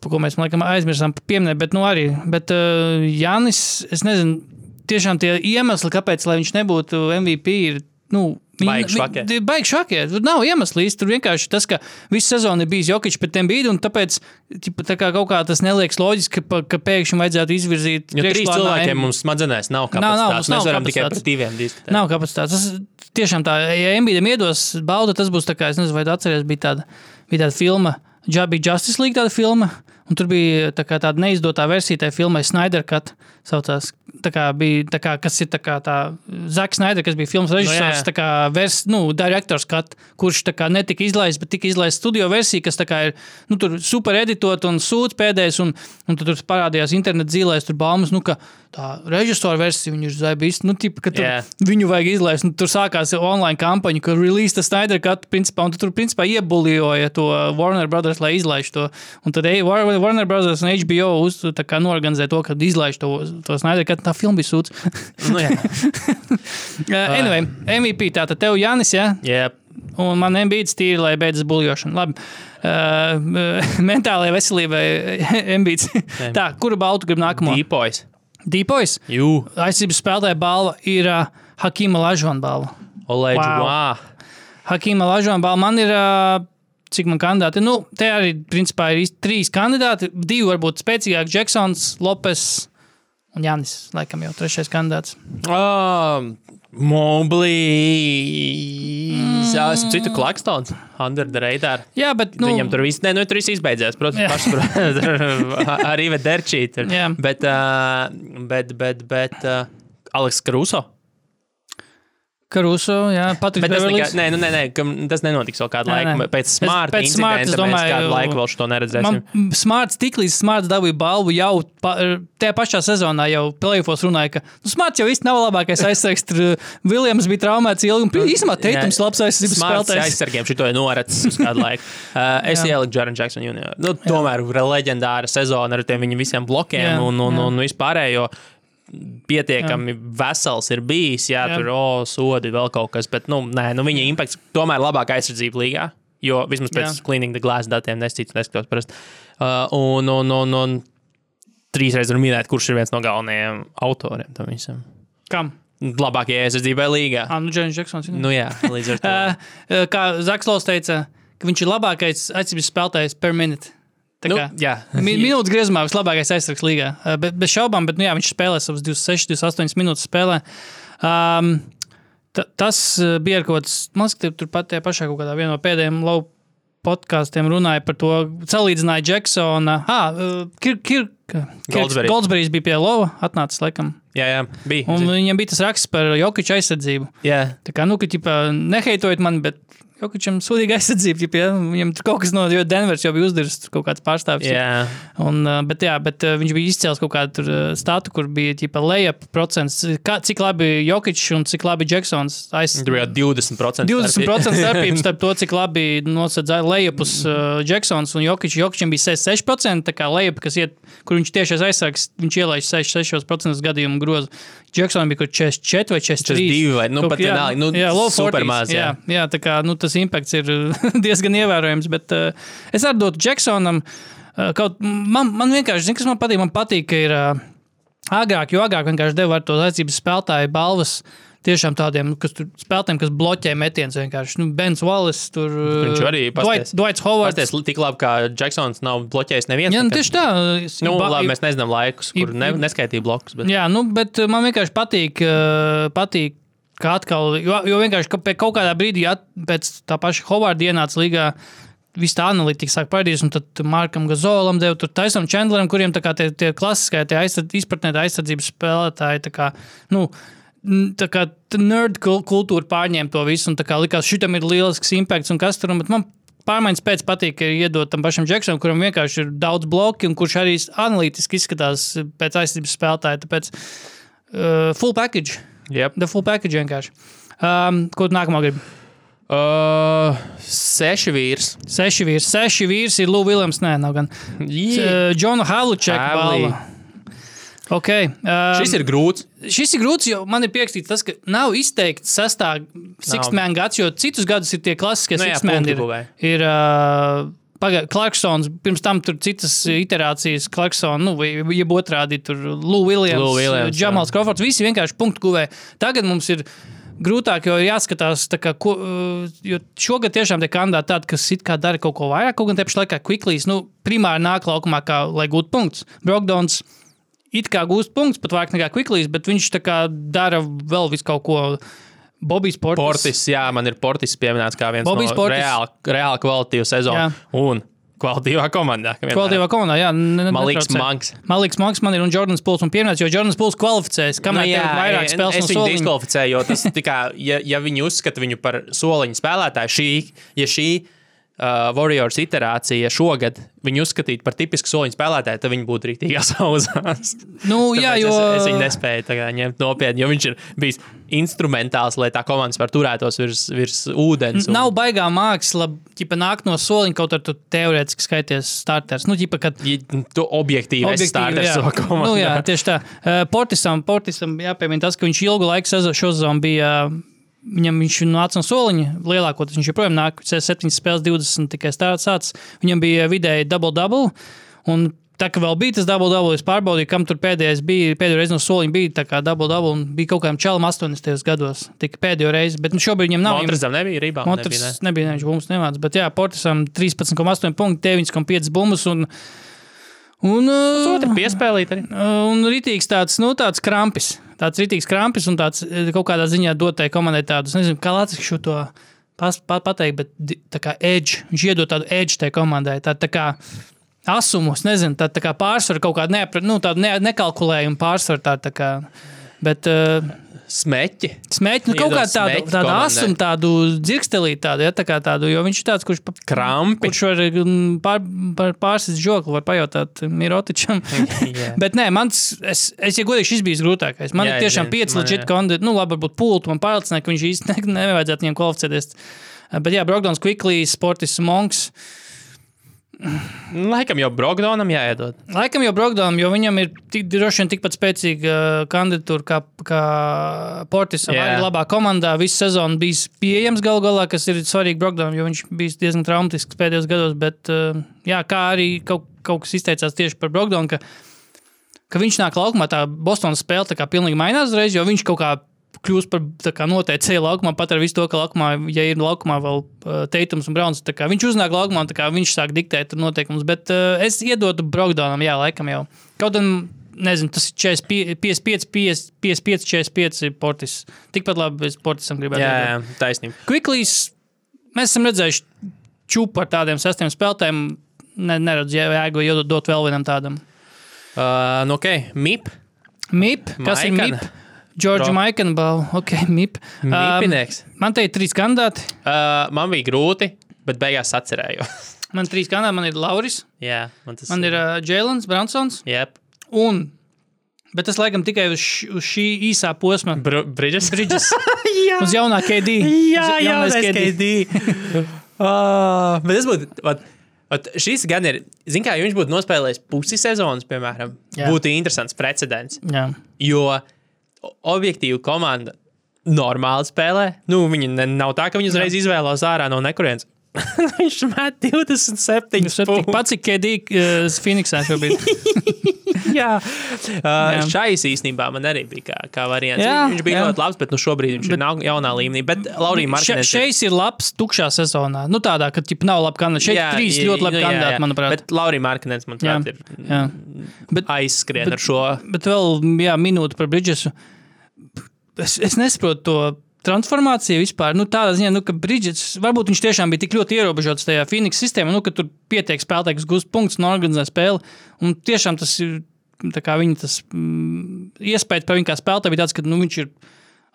Par ko mēs, liekas, aizmirsām pieminēt, bet, nu, arī. Bet uh, Jānis, es nezinu, tiešām tie iemesli, kāpēc lai viņš nebūtu MVP, ir. Nu, Baigi švakē. Tur nav iemesla īsti. Tur vienkārši tas, ka visu sezonu ir bijis Jokic pret Embiidu, un tāpēc ķipa, tā kā kaut kā tas neliekas loģiski, ka, ka pēkšņi vajadzētu izvirzīt. Jo trīs cilvēkiem mums smadzenēs nav Nav, nav, kapacitātes. mums nav Mēs varam tikai par diviem diskutēt. Nav kapacitātes. Tas tiešām tā, ja Embiidam iedos baudu, tas būs tā kā, es nezinu, vai tu atceries, bija tāda, bija tāda filma, Jabba Justice League tāda filma, un tur bija tā tāda neizdotā versija tai filmai Snyder Cut. Saucās, tā kā bija, tā kā, kas ir tā kā tā Zaks Snyder, kas bija filmas režisors, jā. tā kā vers, nu, direktors cut, kurš tā kā netika izlaists, bet tika izlaists studio versija, kas tā kā ir, nu, tur super editot un sūds pēdējais, un, un tur parādījās internet zīlēs, tur baumas, nu, ka tā režisora versija, viņu ir zaibīs, nu, tipa, ka tur Jā. viņu vajag izlaist. Nu, tur sākās online kampaņa, kur release Snyder Cut, principā, un tu tur principā iebuļoja to Warner Brothers, lai izlaiž to. Un tad ej, War- Warner Brothers un HBO uz, tā kā norganizē to, kad izlaiž to, to Snyder Cut. Tā filma bija sūds. Nu, jā. Uh, anyway, MVP, tātad tev Jānis, jā? jā. Un man nebija tīri, lai beidzas buļļošana. Labi. Uh, mentālajai veselībai ambīts. Tā, kuru baltu grib nākamo? Deepois. Deepois. Jū. Aizsardzības spēlētāja balva ir uh, Hakima Lažona balva. Olēģi. Wow. Wow. Hakima Lažona balva man ir. Uh, Cik man kandidāti? Nu, te arī principā ir trīs kandidāti. Divi varbūt spēcīgāki - Džeksons, Lopes un Janis. Laikam jau trešais kandidāts. Um, Moblīs. Jā, esmu citu klakstons. Under the radar. Jā, bet Nu, Viņam tur viss, ne, nu, tur viss izbeidzās. Protams, pašsaprotami. Arī Vederčīt. Jā. Bet, uh, bet, bet, bet uh, Aleks Kruso. Karuso, jā, Patriks Beverlijs. nē, nu, nē, nē, tas nenotiks vēl kādu Nē, laiku. nē. Pēc smarta pēc Smarta, es domāju, kādu laiku vēl šo neredzēsim. Man smarts tiklīdz smarts dabūja balvu jau pa, tajā pašā sezonā, jau plēsofos runāja, ka nu, smarts jau īsti nav labākais aizsargs. Tur uh, Viljams bija traumēts ilgi, un īstenībā Teitums labs aizsardzības Smarts spēlētājs. aizsargiem šito noracis uz kādu laiku. Uh, es ieliku Jordan Jackson Jr. Nu, tomēr leģendāra sezona ar tiem viņa visiem blokiem Jā, un, un, jā. un vispārējo. Pietiekami jā. vesels ir bijis, jā, Jā. tur oh, sodi vēl kaut kas, bet nu, nē, nu, viņa impakts tomēr labākā aizsardzība līgā. Jo vismaz pēc Jā. Cleaning the Glass datiem nescīts, neskatos parasti. Uh, un, un, un, un trīsreiz var minēt, kurš ir viens no galvenajiem autoriem tam visam. Kam? Labākajai aizsardzībai līgā. Ah, nu, Džons Džeksons. Nu jā, līdz ar to. Uh, uh, kā Zaks Lols teica, ka viņš ir labākais aizsardzības spēlētājs per minūti. Tā Nu, kā- jā. Mi- Minūtes griezumā vislabākais aizsargs līgā. Be, bez šaubām, bet nu, jā, viņš spēlē savas 26, 28 minūtes. Spēlē. Um, ta, tas bija kaut kāds, man liekas, ka turpat tajā pašā kaut kādā vienā no pēdējiem lauka podkāstiem runāja par to, salīdzināja Džeksona. Ah, uh, Kirk, Kirk, Goldsberry. Goldsbergs bija pie Lova, atnācis laikam. jā, jā, bija. Un viņam bija tas raksts par Jokiča aizsardzību. Jā, Tā kā, nu, ka, ķipa, neheitojot mani, bet Jokičam sūdīga aizsardzība, ķipa, ja? viņam tur kaut kas no, jo Denvers jau bija uzdevis tur kaut kāds pārstāvis. jā. Un, bet, jā, bet uh, viņš bija izcēlis kaut kādu tur, statu, kur bija ģipa, lejap procents. Kā, cik labi Jokičs un cik labi Džeksons Tur bija aizsardzīja. 20%. 20% starpības starp to, cik labi nosedza lejapus uh, Džeksons un Jokičs. Jokičam bija 66%, tā kā lejapa, kas iet, kur viņš tiešais aizsargs, viņš ielaiž 66% gadījumu grozu. Džeksonam bija kaut 44 vai 43. 42 vai, nu, Kaut pat kā, vienalga, nu, jā, super 40s, maz, Jā, jā. jā, tā kā nu, tas impakts ir diezgan ievērojams. Bet uh, es arī dotu Džeksonam. Uh, kaut, man, man vienkārši, zini, kas man patīk, man patīk, ka ir uh, agrāk, jo agrāk vienkārši deva ar to aizsardzības spēlētāju balvas. Tiešām tādiem, kas tur spēlētājiem, kas bloķē metienus vienkārši. Nu, Bens Wallace, tur Viņš arī pasties- Dvaits Hovards. Pasties, tik labi, kā Džeksons nav bloķējis nevienu. Jā, nu, tieši tā. Nu, ba- labi, mēs nezinām laikus, kur ne, neskaitīja blokus. Bet... Jā, nu, bet man vienkārši patīk, patīk kā atkal, jo, jo vienkārši ka kaut kādā brīdī, at, pēc tā paša Hovarda ienāca līgā, viss tā analītika sāk parādīties, un tad Markam Gazolam deva tur Taisam Chandleram, kuriem tā kā tie, tie klasiskie, tie aizsardz, izpratnē aizsardzības spēlētāji, tā kā, nu, Tā kā nerd kul- kultūra pārņēma to visu, un tā kā likās, šitam ir lielisks impakts, un kas tur, un man pārmaiņas pēc patīk, ka iedot tam pašam Džeksonam, kuram vienkārši ir daudz bloki, un kurš arī analītiski izskatās pēc aizsardzības spēlētāja. Tāpēc uh, full package, Yep. the full package vienkārši. Um, ko tu nākamā gribi? Uh, seši vīrs. Seši vīri. Seši vīri ir Lūks Viljams. Nē, nav gan. Džona Havlučeka Havli. balva. Okay. Um, Šis ir grūts. Šis ir grūts, jo man ir pierakstīts tas, ka nav izteikts sastāvā Sixth-Man gads, jo citus gadus ir tie klasiskie Nu punktu Ir, ir uh, Clarksons, pirms tam tur citas iterācijas, Clarksons, nu, vai jeb otrādi tur Lou Williams, Lou Williams, Džamals Crawfords, visi vienkārši punktu guvēji. Tagad mums ir grūtāk, jo ir jāskatās, tā kā, ko, jo šogad tiešām tie kandidāti tādi, kas it kā dara kaut ko vairāk, kaut gan te pašā laikā Quicklies, nu, primāri nāk laukumā, kā, lai gūtu punktus. Brokdons it kā gūst punktus, pat vairāk nekā Quicklies, bet viņš tā kā dara vēl visu kaut ko. Bobijs Portis. Portis, jā, man ir Portis pieminēts kā viens Bobijs no Portis. reāli, reāli kvalitīvu sezonu. Un kvalitīvā komandā. Kvalitīvā komandā, jā. netraucē. Manks. Man liekas, Manks man ir un Jordans Pūls un pieminēts, jo Jordans Pūls kvalificēs. Kamēr Nu, jā, ir vairāk spēles es no soliņa. diskvalificēju, jo tas tikai, ja, ja viņi uzskata viņu par soliņu spēlētāju, šī, ja šī uh, Warriors iterācija šogad viņu uzskatītu par tipisku soliņu spēlētāju, tad viņi būtu rītīgi sauzās. Nu, jā, jo. es, es viņu nespēju ņemt nopietni, jo viņš ir bijis instrumentāls, lai tā komanda var turētos virs, virs ūdens. un- Nav baigā māksla, ja nāk no soliņa, kaut ar tu teorētiski skaities starters. Nu, ģipa, kad Ja tu objektīvi esi starters savā komandā. Nu, jā, tieši tā. Uh, Portisam, Portisam jāpiemina tas, ka viņš ilgu laiku šo sezonu bija uh, Viņam viņš nāca no soliņa, lielākoties viņš joprojām nāk, 7 spēles, 20 tikai stāsts. Viņam bija vidēji double-double. Un tā kā vēl bija tas double-double, es pārbaudīju, kam tur pēdējais bija. Pēdējo reizi no soliņa bija tā kā double-double, un bija kaut kādam čalam 80. gados. Tika pēdējo reizi, bet nu, šobrīd viņam nav. Montrezam nebija rībā. Motors nebija, ne? nebija viņš bumbas nemācis, bet jā, Portisam 13,8 punkti, 9,5 bumbas un, un, uh, piespēlīt arī. un ritīgs tāds, nu, tāds krampis. Tāds ritīgs krampis un tāds kaut kādā ziņā dotai komandai tādus, nezinu, kā Lācis šo to pas, pat, pateikt, bet tā kā edge, viņš iedod tādu edge tai komandai. Tā, tā kā asumus, nezinu, tā, tā kā pārsvaru kaut kādu neapra, nu, tādu ne, nekalkulējumu pārsvaru. Tā, tā kā, bet uh, Smeķi. smēķi, nu, kaut Iedod tādu, smeķi tādu komandai. asumu, tādu dzirkstelīti, tādu, ja, tā kā tādu, jo viņš ir tāds, kurš pa- Krampi. Kurš var mm, pār, pār, pārsist žokli, var pajautāt Mirotičam. Jā. Bet nē, mans, es, es ja godīgi, šis bija grūtākais. Man Jā, ir tiešām pieci jā. kandidāti. Nu, labi, varbūt pultu man pārliecināja, ka viņš īsti ne, nevajadzētu viņam kvalificēties. Bet jā, Brokdons, Quickly, Sportis, Monks. Laikam jau Brogdonam jāiedod. Laikam jau Brokdonam, jo viņam ir tik, droši vien tikpat spēcīga uh, kandidatūra kā, kā Portisam. Jā. Arī labā komandā visu sezonu bijis pieejams gal galā, kas ir svarīgi Brokdonam, jo viņš bija diezgan traumatisks pēdējos gados. Bet, uh, jā, kā arī kaut, kaut kas izteicās tieši par Brokdonu, ka, ka viņš nāk laukumā, tā Bostonas spēle tā kā pilnīgi mainās uzreiz, jo viņš kaut kā kļūst par noteicēju laukumā, pat ar visu to, ka laukumā, ja ir laukumā vēl uh, Teitums un Browns, tā kā viņš uznāk laukumā, kā viņš sāk diktēt noteikumus. Bet uh, es iedodu Brokdonam, jā, laikam jau. Kaut gan, nezinu, tas ir 45, 55, 55, 45 portis. Tikpat labi es portisam gribētu. Jā, jā taisnība. Quicklies, mēs esam redzējuši čūpu ar tādiem sestiem spēlētājiem. Ne, neredzu jēgu iedot dot vēl vienam tādam. Uh, nu, ok, MIP. MIP, kas ir Maikana. MIP? Džordža Pro. Maikenbala, ok, MIP. Um, Mipinieks. man te ir trīs kandidāti. Uh, man bija grūti, bet beigās atcerējos. Man ir trīs kandidāti. Man ir Lauris, jā, man tas man ir uh, Jēlens, Bransons Yep. un. Bet tas laikam tikai uz, š, uz šī īsā posma. Br Bridges. Bridges. jā, Uz jaunā KD. jā, jā, KD. uh, bet tas būtu. Vat, vat šis gan ir, zin kā, ja viņš būtu nospēlējis pusi sezonas, piemēram, Jā. būtu interesants precedents. Jā. Jo o- objektīvi komanda normāli spēlē. Nu, viņi ne, nav tā, ka viņi uzreiz izvēlās ārā no nekurienes. viņš met 27 Tas ir punktus. pats, cik KD uh, Phoenixā šobrīd. Jā, uh, šais īstenībā man arī bija kā, kā variants. Jā, viņš bija jā. ļoti labs, bet nu, šobrīd viņš bet, ir jaunā līmenī. Bet Laurija Martīnēs. šeit ir labs, tukšā sezonā. Nu, tādā, ka ķip, nav labi kandidāti. Šeit ir trīs ļoti labi kandidāti, manuprāt. Bet Laurija jā, manuprāt, ir jā. Bet, aizskrien bet- ar šo. bet vēl jā, minūte par Bridgesu. Es, es nesaprotu to transformāciju vispār. Nu, tādā ziņā, nu, ka Bridges, varbūt viņš tiešām bija tik ļoti ierobežots tajā Phoenix sistēmā, nu, ka tur pietiek spēlētājs gūst punktus un organizē spēli. Un tiešām tas ir. Viņa tas mm, iespēja par viņu kā spēlētāju bija tāds, ka nu, viņš ir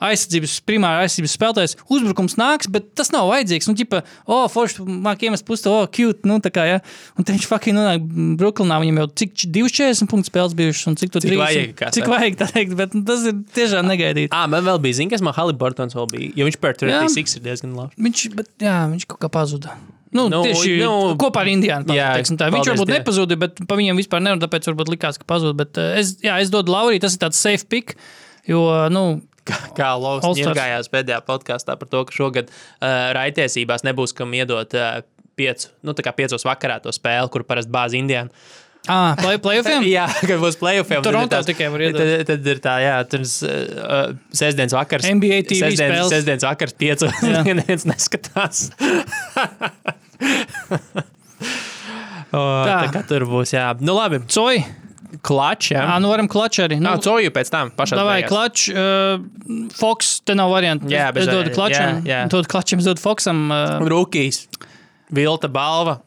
aizsardzības, primāra aizsardzības spēlētājs. Uzbrukums nāks, bet tas nav vajadzīgs. Nu, ģipa, o, oh, forši, māk iemest pusi, oh, cute, nu, kā, ja. Un viņš fucking nonāk Brooklynā, viņam jau cik 240 punktu spēles bijušas, un cik tur Cik 30 vajag, kā Cik vajag, tā teikt, bet nu, tas ir tiešām negaidīti. Ah, man vēl bija zina, kas man Haliburtons vēl bija. Jo viņš par 36 ir diezgan labs. Viņš, bet, jā, viņš kaut kā pazuda. Nu, Nu, tieši nu, kopā ar tā. Viņš paldies varbūt Dievam. nepazuda, bet pa viņiem vispār nevar, tāpēc varbūt likās, ka pazuda. Bet uh, es, jā, es dodu Lauriju, tas ir tāds safe pick, jo, nu, Kā Lovs All-Stars. iegājās pēdējā podkāstā par to, ka šogad uh, raitiesībās nebūs kam iedot uh, piecu, nu, tā kā piecos vakarā to spēli, kur parasti bāzi Indiāna. ah, play, playoffiem? Jā, kad būs playoffiem. Toronto tās- tikai var iedot. Tad, tad ir tā, jā, tur uh, sestdienas vakars. NBA TV sestdienas, spēles. sestdienas vakars piecos. Neviens neskatās. o, tā. tā kā tur būs, jā. Nu labi, Coji. Klačs, jā. Nu varam klaču arī. Nu, Nav coju pēc tam pašā. Davai, klač, uh, Fox, te nav variantu. Jā, bez es dodu klačam, Jā, jā. dodu klačam, es dodu Foxam. Uh, Rūkīs, Vilta balva.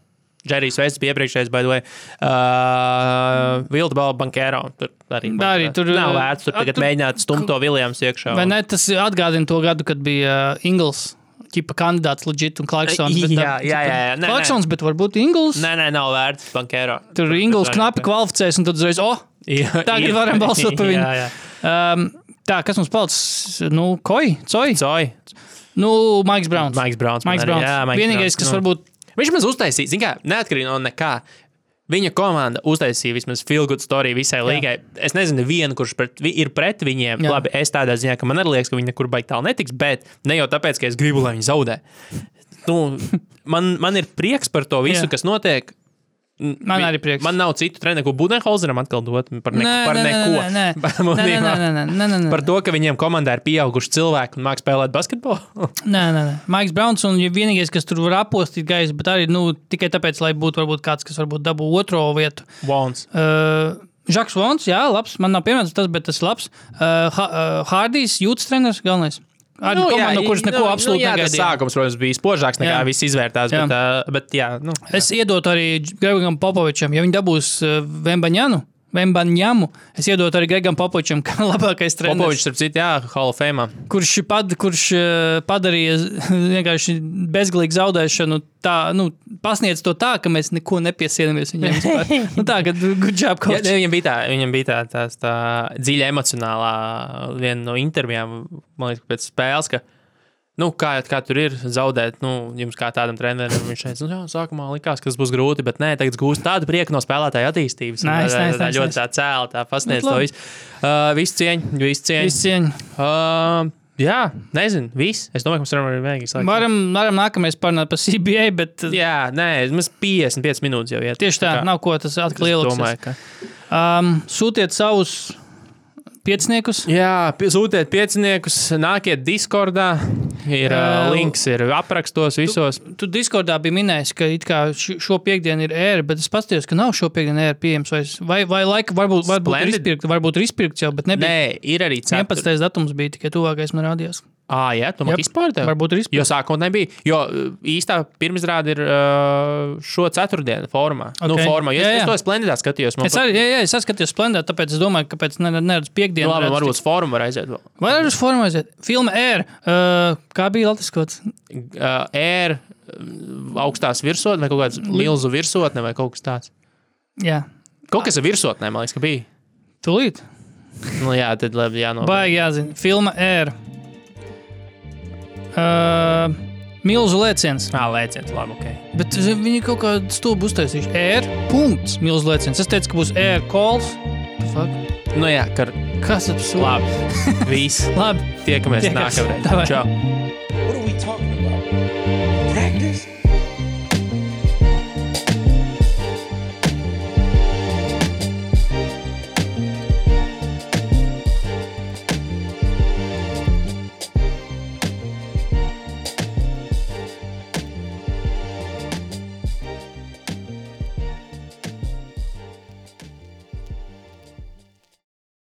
Džerijs Vests bija iepriekšējais, by the way. Uh, Vilta balva bankēro. Tur arī, Arī tur, nav vērts tur tagad tur- mēģināt stumt to Viljams iekšā. vai ne, tas atgādina to gadu, kad bija uh, Ingls. Ķipa kandidāts legit un Clarksons. bet, Jā, jā, jā, jā. Nē, nē. Clarksons, bet varbūt Ingls. Nē, nē, nav vērts bankēro. Tur Ingls knapi kvalificēs, un tad uzreiz, oh, Jā, Tagad jā. varam balsot par viņu. Jā, jā. um, tā, kas mums palicis? Nu, Koi, Coji. Zoja. Nu, Maiks Browns. Maiks Browns Maiks Browns. jā, Maiks Vienīgais, Browns, kas nu. varbūt. Viņš maz uztaisīja, zināmā mērā, neatkarīgi no nekā. Viņa komanda uztaisīja vismaz filgu storiju visai līgai. Es nezinu, vienu, kurš pret, ir pret viņiem. Jā. Jā. Labi, es tādā ziņā, ka man arī liekas, ka viņi nekur baigi tālu netiks, bet ne jau tāpēc, ka es gribu, lai viņi zaudē. Nu, man, man ir prieks par to visu, Jā. kas notiek. Man arī prieks. Man nav citu treneru, ko Budenholzeram atkal dot par, neko, Nē, par nē, neko. nē, nē. Nē, nē, nē, nē, nē, nē, nē. Par to, ka viņiem komandā ir pieauguši cilvēki un mākslinieki spēlēt basketbolu. Nē, nē, nē. Maiks Browns un ja vienīgais, kas tur var apostīt gaisu, bet arī nu, tikai tāpēc, lai būtu varbūt kāds, kas varbūt dabū otro vietu. Vons. Uh, Žaks Vons, jā, labs. Man nav piemērs tas, bet tas ir labs. Uh, Hārdijs, jūtas treneris, galvenais. Ar nu, komandu, no kuras neko nu, absolūti jā, tas negaidīju. sākums, protams, bija spožāks nekā Jā. jā. viss izvērtās. Jā. Bet, uh, bet, jā, nu, Es iedotu arī Gregam Popovičam, ja viņi dabūs uh, Vembaņanu. Vembaņamu. Es iedotu arī Gregam Popovičam, kā labākais treneris. Popovičs, starp citu, jā, Hall of Fame. kurš, pad, kurš eh, padarīja vienkārši bezgalīgu zaudēšanu, tā, nu, pasniedz to tā, ka mēs neko nepiesienāmies viņam. nu, tā, ka good job, coach. ne, viņam bija tā, viņam bija tā, tā, tā dziļa emocionālā viena no intervijām, man liekas, pēc spēles. Ka, Nu, kā, kā tur ir zaudēt, nu, jums kā tādam trenerim, viņš teica, nu, jā, sākumā likās, ka tas būs grūti, bet nē, tagad gūst tādu prieku no spēlētāja attīstības. Un Nice, tā, nice, tā, tā nice, ļoti tā cēla, tā pasniedz to visu. Uh, visu cieņu, visu cieņu. Viss cieņa. Uh, jā, nezinu, viss. Es domāju, ka mums varam arī vēlreiz slēgt. Varam, varam nākamais parunāt par CBA, bet jā, Jā, nē, mums 55 minūtes jau ir. tieši tā, nav ko tas atkal Es domāju, ka. Um, sūtiet savus pieciniekus. Jā, sūtiet pieciniekus, nāciet Discordā. Ir uh, Jā. links, ir aprakstos visos. Tu Discordā biji minējis, ka šo piekdienu ir ēra, bet es paskatījos, ka nav šo piekdienu ēra pieejams. Vai, vai, vai laika varbūt, varbūt, ir Splendid. izpirkt, varbūt ir izpirkts jau, bet nebija. Nē, ir arī 11. datums bija tikai tuvākais man rādījās. Ah, jā, tu man Jep. izpārdevi. Varbūt ir izpirkts. Jo sākotnēji bija. Jo uh, īstā pirmizrāde ir uh, šo ceturtdienu formā. Okay. Nu, formā. Jo Jā, Es, jā. es to splendidā skatījos. Man Es arī, jā, jā, es saskatījos splendid, tāpēc es domāju, ka pēc nedaudz piekdienas. Nu, labi, varbūt uz formu var aiziet. vēl. Vai arī uz formu aiziet? Filma Air. Uh, kā bija Latvijas? Uh, Air, augstās virsotne vai kaut kāds milzu virsotne vai kaut kas tāds. Jā, Kaut kas ar virsotnē, man liekas, ka bija. tūlīt. Nu, jā, tad labi, jā, no. Baigi jāzina. Filma Air. Uh, milzu lēciens. Jā, lēciens, labi, ok. Bet viņi kaut kādu stūbu uztaisījuši. Air. Punkts. Milzu lēciens. Es teicu, ka būs Air calls. Fuck. Nu, jā, kar... Kas ir? labi. Viss. Labi. Tiekamies nākamreiz. Čau!